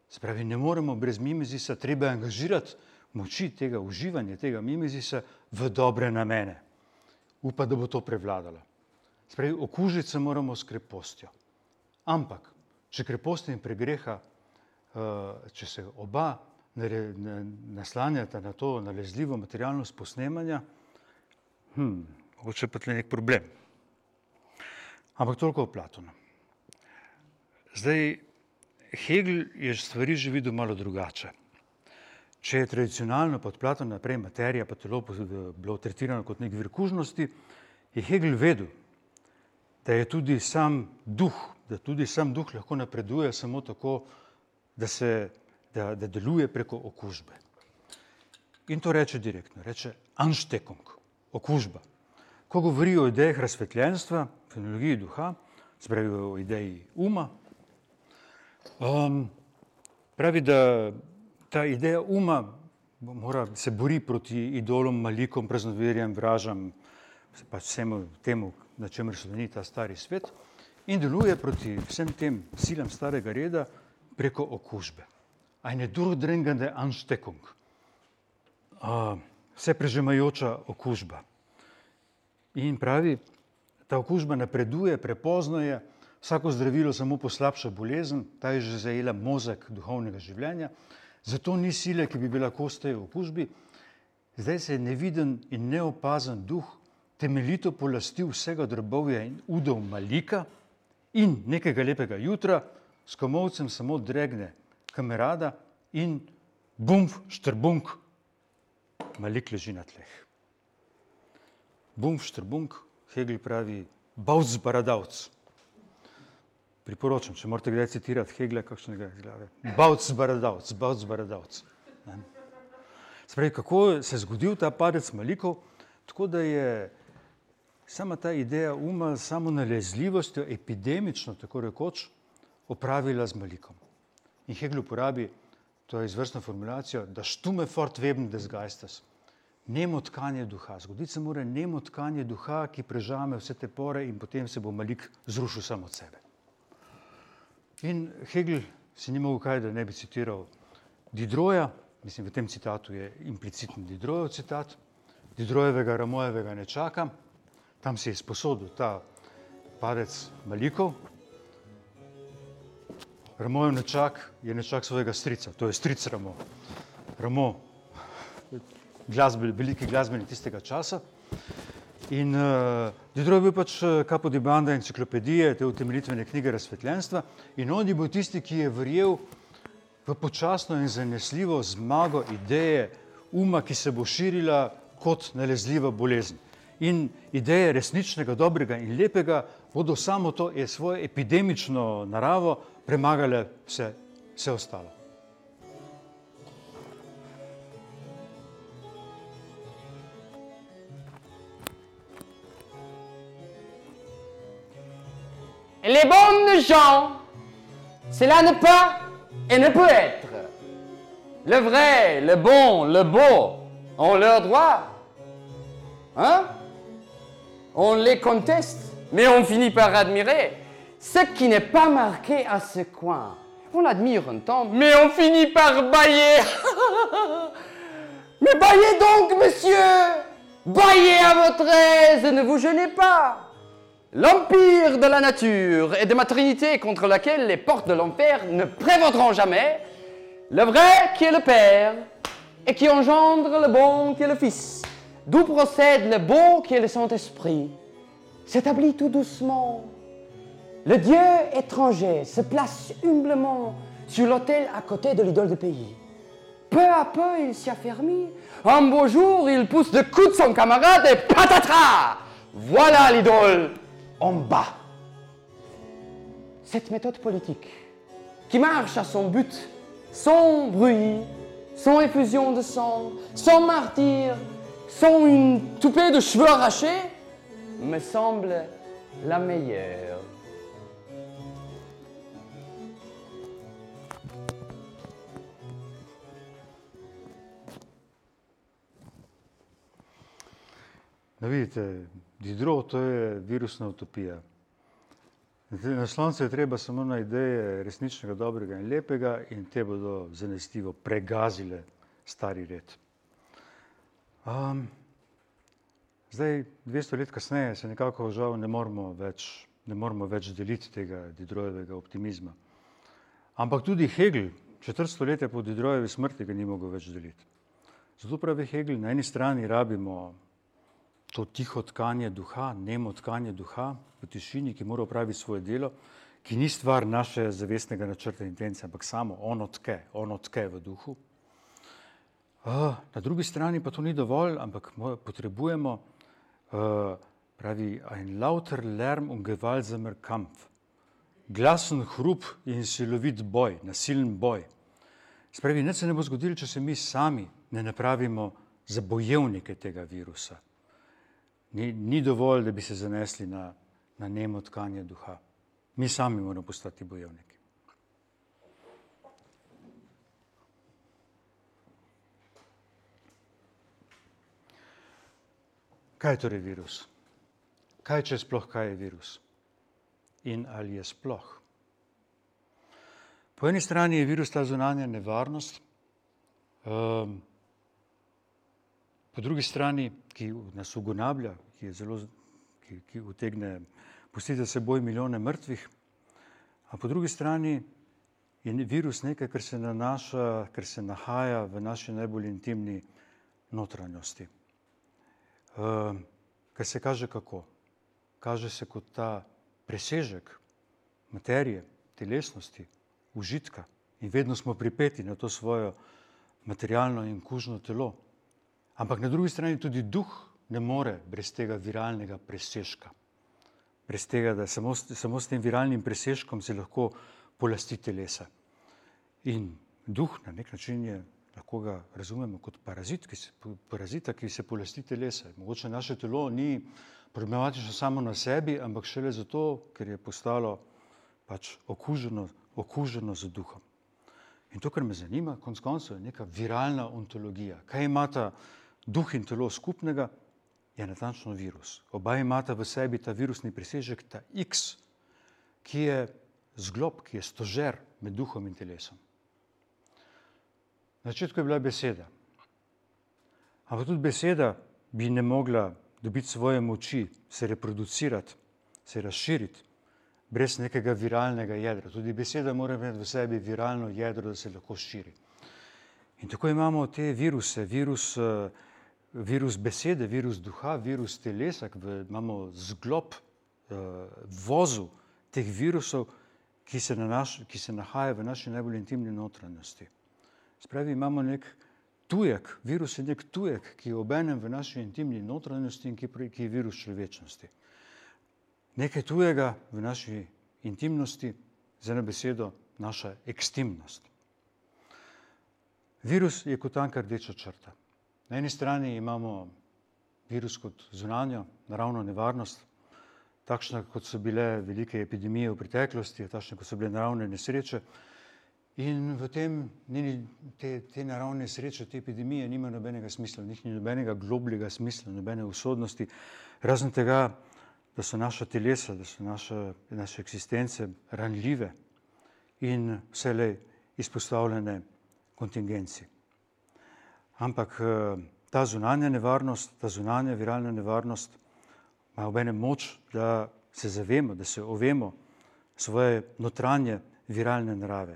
Spravi, ne moremo brez mimezisa, treba angažirati moči tega uživanja, tega mimezisa v dobre namene. Upa, da bo to prevladalo. Spravi, okužiti se moramo s krepostjo. Ampak, če krepost in pregreha, eh, če se oba naslanjata na to nalezljivo materialnost posnemanja, hm, hoče pa tle nek problem. Ampak toliko o Platonu. Zdaj, Hegel je stvari že videl malo drugače. Če je tradicionalno pod Platon naprej materija pa telo bilo tretirano kot nek vir kužnosti, je Hegel vedel, da je tudi sam duh, da tudi sam duh lahko napreduje samo tako, da, se, da, da deluje preko okužbe. In to reče direktno, reče Ansteckung, okužba. Ko govori o idejah razsvetljenstva, fenologiji duha, spravi o ideji uma, Um, pravi, da ta ideja uma mora, se bori proti idolom, malikom, praznoverjem, vražam, pač vsemu temu, na čemer sloni ta stari svet, in deluje proti vsem tem silam starega reda preko okužbe. Eine durchdringende Ansteckung, uh, vse prežemajoča okužba. In pravi, ta okužba napreduje, prepozno je, vsako zdravilo samo poslabša bolezen, ta je že zajela mozek duhovnega življenja, zato ni sile, ki bi bila kos tej okužbi. Zdaj se je neviden in neopazen duh temeljito polastil vsega drobovja in udov malika in nekega lepega jutra s komovcem samo dregne kamerada in bumf, štrbunk, malik leži na tleh. Bumf, štrbunk, Hegel pravi, bavc baradavc. Priporočam, če morate kdaj citirati Hegla, kakšnega iz glave. Bavc baradavc, bavc baradavc. Spravi, kako se je zgodil ta padec malikov, tako da je sama ta ideja uma samo nalezljivostjo, epidemično, tako rekoč, opravila z malikom. In Hegel uporabi to izvrstno formulacijo, da štume fort weben des Geistes. Nemo tkanje duha. Zgoditi se mora nemo tkanje duha, ki prežame vse te pore in potem se bo malik zrušil samo od sebe. In Hegel si ni mogel kaj, da ne bi citiral Didroja, mislim, v tem citatu je implicitni Didrojev citat, Didrojevega Ramojevega ne čakam, tam si je sposodil ta padec malikov. Ramojev nečak je nečak svojega strica, to je stric Ramo. Ramo, glasbe, veliki glasbenik tistega časa. In uh, Didro je bil pač kapo di banda enciklopedije, te utemeljitvene knjige razsvetljenstva in on je bil tisti, ki je verjel v počasno in zanesljivo zmago ideje uma, ki se bo širila kot nalezljiva bolezen. In ideje resničnega, dobrega in lepega bodo samo to je svojo epidemično naravo premagale vse, vse ostalo. Les bonnes gens, cela ne peut et ne peut être. Le vrai, le bon, le beau ont leurs droits. Hein? On les conteste, mais on finit par admirer. Ce qui n'est pas marqué à ce coin, on l'admire un temps, mais on finit par bailler. mais baillez donc, monsieur Baillez à votre aise ne vous gênez pas L'empire de la nature et de ma trinité contre laquelle les portes de l'enfer ne prévaudront jamais, le vrai qui est le Père et qui engendre le bon qui est le Fils, d'où procède le beau qui est le Saint-Esprit, s'établit tout doucement. Le Dieu étranger se place humblement sur l'autel à côté de l'idole du pays. Peu à peu, il s'y affermit. Un beau jour, il pousse le coup de son camarade et patatras Voilà l'idole en bas. Cette méthode politique, qui marche à son but, sans bruit, sans effusion de sang, sans martyr, sans une toupée de cheveux arrachés, me semble la meilleure. No, vidite, Didro, to je virusna utopija. Naslon se je treba samo na ideje resničnega, dobrega in lepega in te bodo zanesljivo pregazile stari red. Um, zdaj, 200 let kasneje se nekako žal ne moramo več, ne moramo več deliti tega Didrojevega optimizma. Ampak tudi Hegel, četrt stoletja po Didrojevi smrti, ga ni mogel več deliti. Zato pravi Hegel, na eni strani rabimo to tiho tkanje duha, nemo tkanje duha v tišini, ki mora opraviti svoje delo, ki ni stvar naše zavestnega načrta intence, ampak samo ono tke, ono tke v duhu. Uh, na drugi strani pa to ni dovolj, ampak potrebujemo, uh, pravi, ein lauter Lärm und gewaltsamer Kampf. Glasen hrup in silovit boj, nasilen boj. Spravi, nič se ne bo zgodilo, če se mi sami ne napravimo za bojevnike tega virusa. Ni, ni dovolj, da bi se zanesli na, na nemo tkanje duha. Mi sami moramo postati bojevniki. Kaj je torej virus? Kaj če sploh kaj je virus? In ali je sploh? Po eni strani je virus ta zunanja nevarnost, um, po drugi strani ki nas ugonablja, ki, zelo, ki, ki utegne pustiti za seboj milijone mrtvih, a po drugi strani je virus nekaj, kar se nanaša, kar se nahaja v naši najbolj intimni notranjosti. Uh, kar se kaže kako? Kaže se kot ta presežek materije, telesnosti, užitka in vedno smo pripeti na to svojo materialno in kužno telo. Ampak na drugi strani tudi duh ne more brez tega viralnega presežka. Brez tega, da samo, samo s tem viralnim presežkom se lahko polasti telesa. In duh na nek način je, lahko ga razumemo kot parazit, ki se, parazita, ki se polasti telesa. Mogoče naše telo ni problematično samo na sebi, ampak šele zato, ker je postalo pač okuženo, okuženo z duhom. In to, kar me zanima, konc koncev, je neka viralna ontologija. Kaj imata duh in telo skupnega, je natančno virus. Oba imata v sebi ta virusni presežek, ta X, ki je zglob, ki je stožer med duhom in telesom. Na začetku je bila beseda. Ampak tudi beseda bi ne mogla dobiti svoje moči, se reproducirati, se razširiti brez nekega viralnega jedra. Tudi beseda mora imeti v sebi viralno jedro, da se lahko širi. In tako imamo te viruse, virus, uh, virus besede, virus duha, virus telesa, imamo zglob uh, vozu teh virusov, ki se, naš, ki se nahaja v naši najbolj intimni notranjosti. Spravi, imamo nek tujek, virus je nek tujek, ki je obenem v naši intimni notranjosti in ki, ki je virus človečnosti. Nekaj tujega v naši intimnosti, z eno besedo, naša ekstimnost. Virus je kot tanka rdeča črta. Na eni strani imamo virus kot zunanjo, naravno nevarnost, takšna kot so bile velike epidemije v preteklosti, takšne kot so bile naravne nesreče. In v tem te, te naravne sreče, te epidemije nima nobenega smisla, njih ni nobenega globljega smisla, nobene usodnosti, razen tega, da so naša telesa, da so naše, naše eksistence ranljive in vselej izpostavljene kontingenci. Ampak eh, ta zunanja nevarnost, ta zunanja viralna nevarnost ima obene moč, da se zavemo, da se ovemo svoje notranje viralne narave.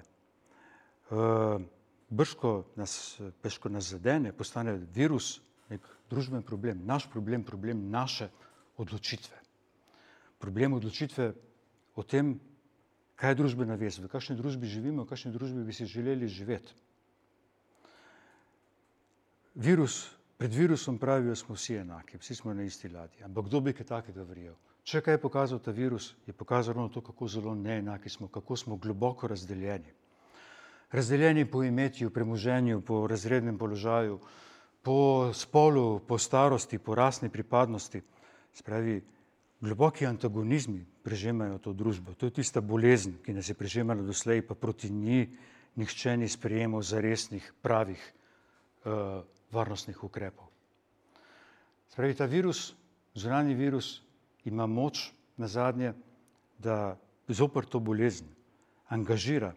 Eh, brško nas, brško nas zadene, postane virus nek družben problem, naš problem, problem naše odločitve. Problem odločitve o tem, kaj je družbena vez, v kakšni družbi živimo, v kakšni družbi bi si želeli živeti. Virus, pred virusom pravijo, da smo vsi enaki, vsi smo na isti ladji. Ampak kdo bi kaj takega verjel? Če kaj je pokazal ta virus, je pokazal to, kako zelo neenaki smo, kako smo globoko razdeljeni. Razdeljeni po imetju, premoženju, po razrednem položaju, po spolu, po starosti, po rasni pripadnosti. Spravi, globoki antagonizmi prežemajo to družbo. To je tista bolezen, ki nas je prežemala doslej, pa proti njej nihče ni sprejemal zaresnih, pravih uh, varnostnih ukrepov. Spravi, ta virus, zunanji virus, ima moč na zadnje, da zopr to bolezen angažira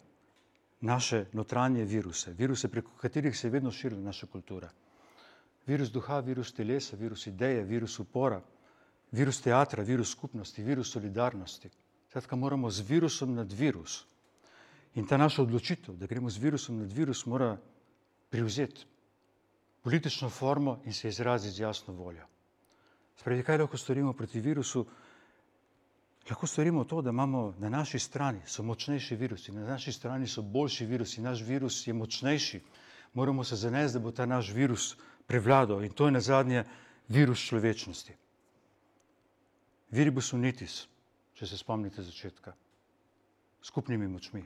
naše notranje viruse, viruse, preko katerih se je vedno širila naša kultura. Virus duha, virus telesa, virus ideje, virus upora, virus teatra, virus skupnosti, virus solidarnosti. Skratka, moramo z virusom nad virus. In ta naša odločitev, da gremo z virusom nad virus, mora prevzeti politično formo in se izraziti z jasno voljo. Spravi, kaj lahko storimo proti virusu? Lahko storimo to, da imamo na naši strani so močnejši virusi, na naši strani so boljši virusi, naš virus je močnejši. Moramo se zanesti, da bo ta naš virus prevladal in to je na zadnje virus človečnosti. Viribus unitis, če se spomnite začetka, skupnimi močmi.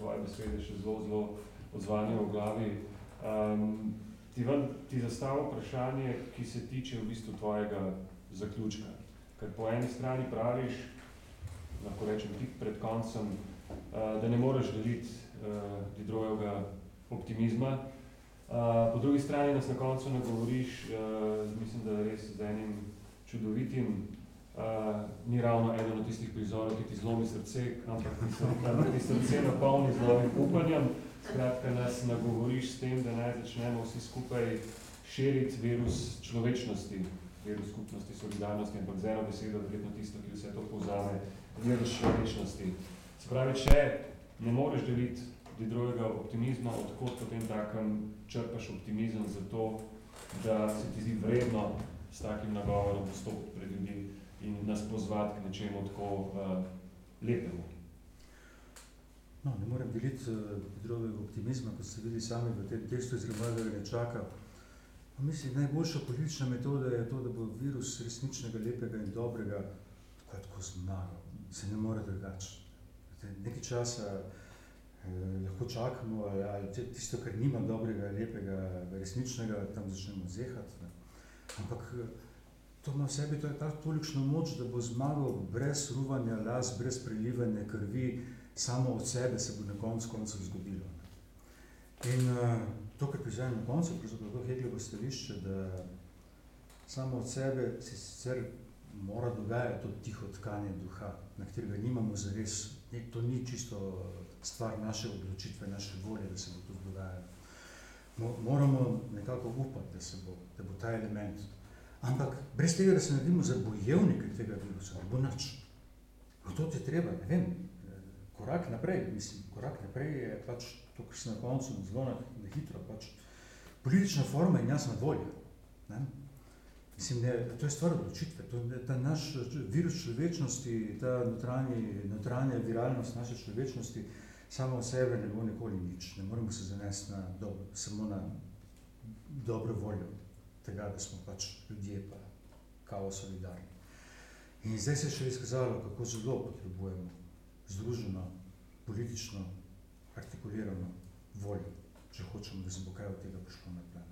Tvoje besede še zelo, zelo odzvanjajo v glavi, um, ti, ti zastavil vprašanje, ki se tiče v bistvu tvojega zaključka. Ker po eni strani praviš, lahko rečem tik pred koncem, uh, da ne moreš deliti uh, Diderojevega optimizma. Uh, po drugi strani nas na koncu nagovoriš, uh, mislim, da res z enim čudovitim, uh, ni ravno eden od tistih prizorov, ki ti zlomi srce, ampak ti, srce napolni z novim upanjem. Skratka, nas nagovoriš s tem, da naj začnemo vsi skupaj širiti virus človečnosti, virus skupnosti, solidarnosti, ampak z eno besedo, verjetno tisto, ki vse to povzame, virus človečnosti. Se pravi, če ne moreš deliti drugega optimizma, odkot potem takem črpaš optimizem za to, da se ti zdi vredno s takim nagovorom postopiti pred ljudi in nas pozvati k nečemu tako uh, lepemu. No, ne morem deliti uh, drugega optimizma, kot ste videli sami v tem tekstu iz Gromada ne čaka. Pa mislim, najboljša politična metoda je to, da bo virus resničnega, lepega in dobrega tako, tako zmagal. Se ne more drugače. Nekaj časa eh, lahko čakamo, ali, ali tisto, kar nima dobrega, lepega, resničnega, tam začnemo zehati. Ne. Ampak eh, to ima v sebi je ta tolikšno moč, da bo zmagal brez ruvanja las, brez prelivanja krvi, samo od sebe se bo na koncu koncev zgodilo. In uh, to, kar priznam na koncu, pravzaprav to Heglovo stališče, da samo od sebe se sicer mora dogajati to tiho tkanje duha, na katerega nimamo zares, ne, to ni čisto stvar naše odločitve, naše volje, da se bo to dogajalo. Mo, moramo nekako upati, da se bo, da bo ta element. Ampak brez tega, da se naredimo za bojevnike tega virusa, ne bo nič. To ti treba, ne vem, korak naprej, mislim, korak naprej je pač to, kar se na koncu zelo na, na hitro, pač politična forma in jasna volja. Ne? Mislim, ne, to je stvar odločitve, to je ta naš virus človečnosti, ta notranji, notranja viralnost naše človečnosti, samo v sebe ne bo nikoli nič. Ne moremo se zanesti na dobro, samo na dobro voljo tega, da smo pač ljudje pa kao solidarni. In zdaj se je še izkazalo, kako zelo potrebujemo združeno, politično, artikulirano voljo, če hočemo, da se bo kaj od tega prišlo na plan.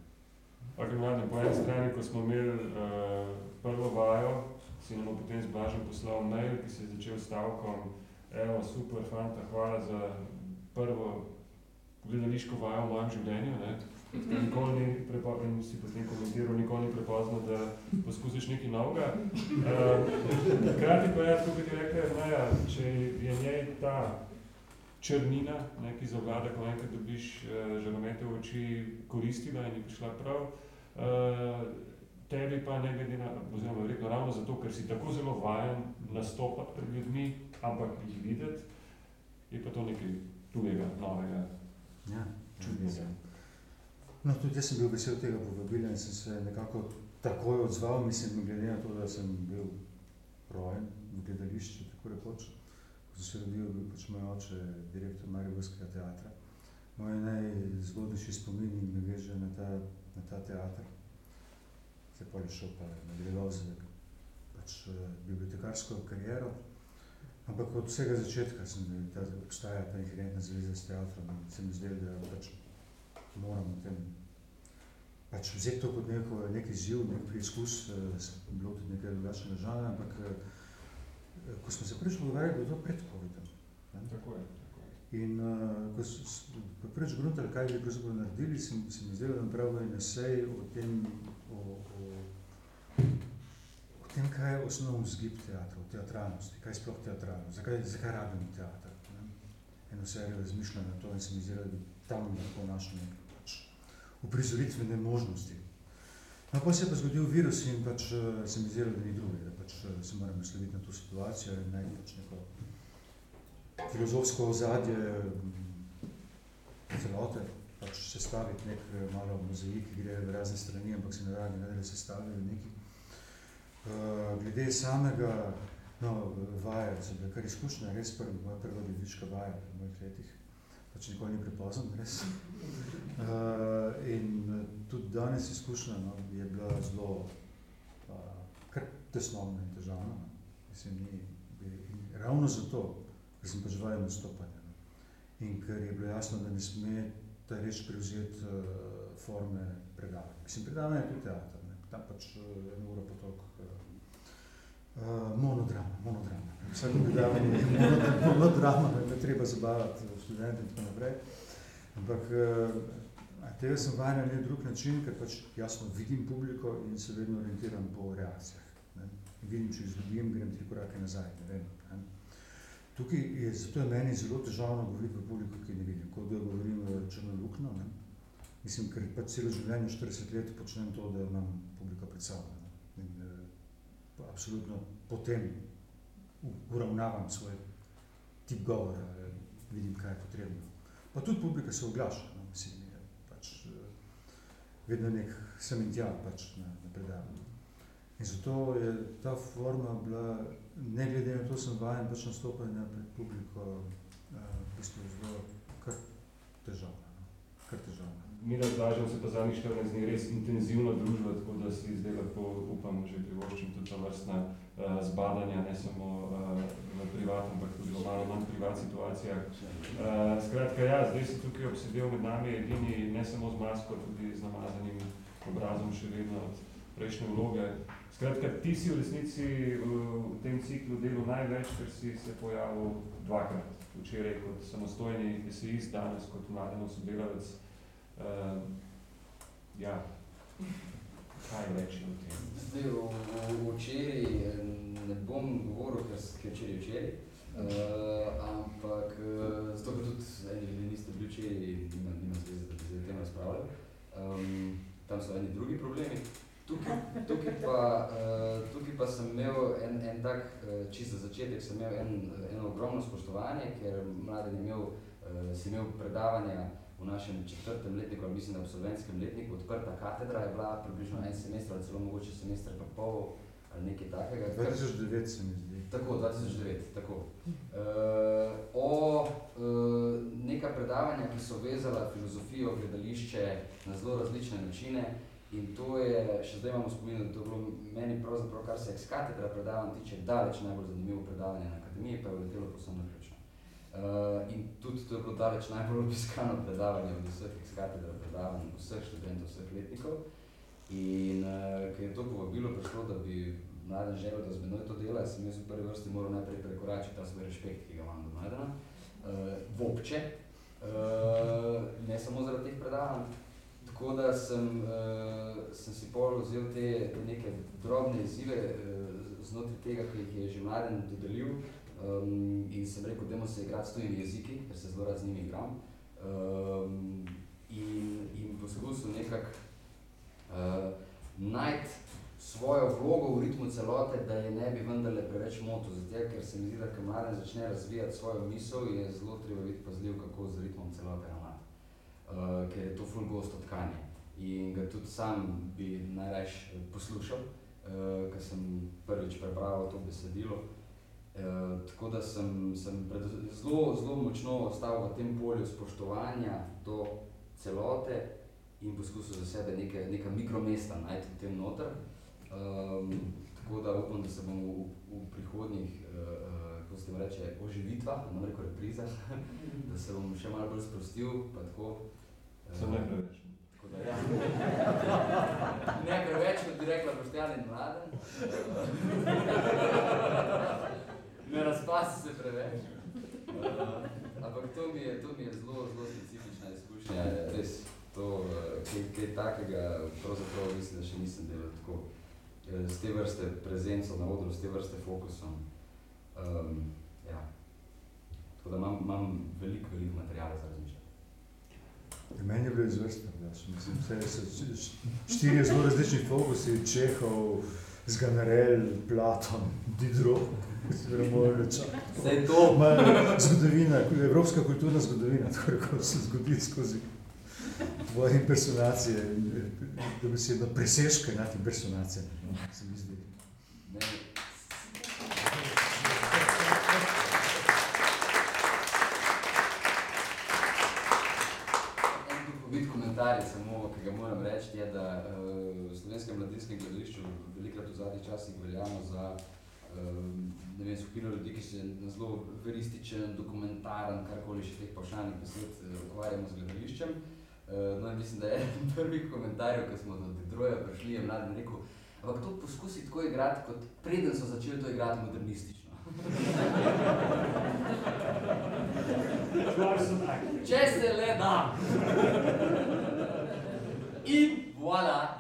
Po eni strani, ko smo imeli uh, prvo vajo, si nam potem z Blažem poslal mail, ki se je začel stavkom evo, super, fanta, hvala za prvo gledališko vajo v mojem življenju. Ne? Nikoli ni prepozno, in si potem komentiral, nikoli ni prepozno, da poskusiš nekaj novega. Uh, krati pa je, tako bi rekel, Maja, če je njej ta črnina, ne, ki zavlada, ko enkrat dobiš uh, žaromete v oči, koristila in je prišla prav, uh, tebi pa ne glede na, oziroma verjetno ravno zato, ker si tako zelo vajen nastopati pred ljudmi, ampak jih videti, je pa to nekaj tujega, novega, ja, čudnega. No, tudi jaz sem bil vesel tega povabila in sem se nekako takoj odzval, mislim, glede na to, da sem bil rojen v gledališču, tako rekoč. Ko sem se rodil, bil pač moj oče, direktor Mariborskega teatra. Moj najzgodnejši spomin me veže na ta, na ta teater. Se pa je šel pa nadaljeval z pač, bibliotekarsko kariero. Ampak od vsega začetka sem, ta, obstaja ta inherentna zveza s teatrom in se mi zdel, da pač moramo tem pač vzeti to kot neko, nek izziv, nek preizkus, se bilo tudi nekaj drugačnega žanra, ampak ko smo se prvič pogovarjali, bilo to pred COVID-om. Tako je, tako je. In uh, ko smo prvič gruntali, kaj bi pravzaprav naredili, se, se mi zdelo, da napravil en esej o tem, o, o, o tem, kaj je osnovno vzgib teatra, o teatralnosti, kaj je sploh teatralnost, zakaj, zakaj rabimo teatr. Ne? Eno serijo razmišljam na to in se mi zdelo, da tam lahko nekaj pač uprizoritvene možnosti. No, pa se je pa zgodil virus in pač se mi zdelo, da ni druge, da pač se moramo nasloviti na to situacijo in najti pač neko filozofsko ozadje celote, pač sestaviti nek malo mozaik, ki gre v razne strani, ampak se radi, ne da se stavijo neki. Glede samega no, vaja, kar izkušnja, res prva, moja prva gledališka vaja v mojih letih pač nikoli ni prepozno, res. Uh, in tudi danes izkušnja no, je bila zelo uh, kar tesnovna in težavna. Mislim, ni, in ravno zato ker sem pač vajen nastopanja. No. In ker je bilo jasno, da ne sme ta reč prevzeti uh, forme predavanja. Mislim, predavanje je tudi teater, ne. tam pač uh, eno uro potok. Uh, Uh, monodrama, monodrama. Vsako predavanje je monodrama, monodrama, ne treba zabavati študente in tako naprej. Ampak uh, tega sem vajen na drug način, ker pač jasno vidim publiko in se vedno orientiram po reakcijah. Ne. Vidim, če izgubim, grem tri korake nazaj. Ne vem, ne. Tukaj je, zato je meni zelo težavno govoriti v publiko, ki ne vidim, kot da govorim v črnolukno. Ne. Mislim, ker pač celo življenje, 40 let, počnem to, da imam publiko pred sabo absolutno potem uravnavam svoj tip govora, vidim, kaj je potrebno. Pa tudi publika se oglaša, no, mislim, je pač vedno nek sem in tja pač na, na predavanju. In zato je ta forma bila, ne glede na to, sem vajen pač nastopanja pred publiko, v bistvu zelo kar težavna, no, kar težavna. Mi razlažemo se pa zadnjih 14 dni res intenzivno družba, tako da si zdaj lahko upamo že privoščim tudi ta vrstna uh, zbadanja, ne samo uh, v privat, ampak tudi v malo manj privat situacijah. Uh, skratka, ja, zdaj si tukaj obsedel med nami edini, ne samo z masko, tudi z namazanim obrazom še vedno od prejšnje vloge. Skratka, ti si v resnici v, tem ciklu delu največ, ker si se pojavil dvakrat. Včeraj kot samostojni esejist, danes kot mladen sodelavec. Uh, ja, kaj reči o tem? Zdaj, včeraj ne bom govoril, ker je včeraj včeraj, uh, ampak uh, zato, ker tudi eni ljudje niste bili včeraj, nima, nima zveze, da bi se o tem razpravljali. Um, tam so eni drugi problemi. Tukaj, tukaj, pa, uh, tukaj pa sem imel en, en tak, uh, čisto za začetek, sem imel en, eno ogromno spoštovanje, ker mladen je imel, uh, imel predavanja v našem četrtem letniku, ali mislim, da v absolventskem letniku, odprta katedra je bila približno en semester, ali celo mogoče semester pa pol, ali nekaj takega. 2009 se mi zdi. Tako, 2009, tako. Uh, o uh, neka predavanja, ki so vezala filozofijo, gledališče na zelo različne načine in to je, še zdaj imamo spomin, da to bilo meni pravzaprav, kar se ex katedra predavanj tiče, daleč najbolj zanimivo predavanje na akademiji, pa je uletelo posebno naključno. Uh, in tudi to je bilo daleč najbolj obiskano predavanje od vseh katedra predavanj, vseh študentov, vseh letnikov. In uh, ker je to povabilo prišlo, da bi mladen želel, da z menoj to dela, sem jaz v prvi vrsti moral najprej prekoračiti ta svoj respekt, ki ga imam do mladena, uh, vopče, uh, ne samo zaradi teh predavanj. Tako da sem, uh, sem si pol vzel te, te neke drobne izzive uh, znotraj tega, ki jih je že mladen dodelil, Um, in sem rekel, da se igrati s tujimi jeziki, ker se zelo rad z njimi igram. Um, in, in poskusil nekako uh, najti svojo vlogo v ritmu celote, da je ne bi vendarle preveč motil. Zato, ker se mi zdi, da ko mladen začne razvijati svojo misel, je zelo treba biti pazljiv, kako z ritmom celote ravnati. Uh, ker je to ful gosto tkanje. In ga tudi sam bi najrajš poslušal, uh, ker sem prvič prebral to besedilo. Eh, tako da sem, sem zelo, zelo močno ostal v tem polju spoštovanja do celote in poskusil za sebe neke, neka mikromesta najti v tem noter. Um, tako da upam, da se bom v, v prihodnjih, uh, kako se reče, oživitvah, ne reko reprizah, da se bom še malo bolj sprostil, pa tako. Uh, Sem ne preveč. Tako da, ja. ne preveč, kot bi rekla Boštjan in Mladen. ne razpasi se preveč. Uh, ampak to mi je, to mi je zelo, zelo specifična izkušnja. Res, to, uh, kaj, kaj takega, pravzaprav mislim, da še nisem delal tako. Z te vrste prezenco na odru, z te vrste fokusom. Um, ja. Tako da imam, imam veliko, veliko materijala za razmišljati. Meni je bilo izvrstno, da so, mislim, vse štirje zelo različni fokusi, Čehov, Zganarel, Platon, Diderot. Vse je to. Zgodovina, evropska kulturna zgodovina, tako rekoč se zgodi skozi tvoje impersonacije, da bi si jedno preseške nad impersonacijami, no, se mi zdi. Ne. En komentarij samo, ki ga moram reči, je, da uh, v slovenskem mladinskem gledališču velikrat v zadnjih časih veljamo za um, ne vem, skupino ljudi, ki se na zelo verističen, dokumentaren, karkoli še teh pavšalnih besed uh, ukvarjamo z gledališčem. No in mislim, da je eden prvih komentarjev, ko smo do Detroja prišli, je mladen rekel, ampak to poskusi tako igrati, kot preden so začeli to igrati modernistično. Če se le da. Et voilà.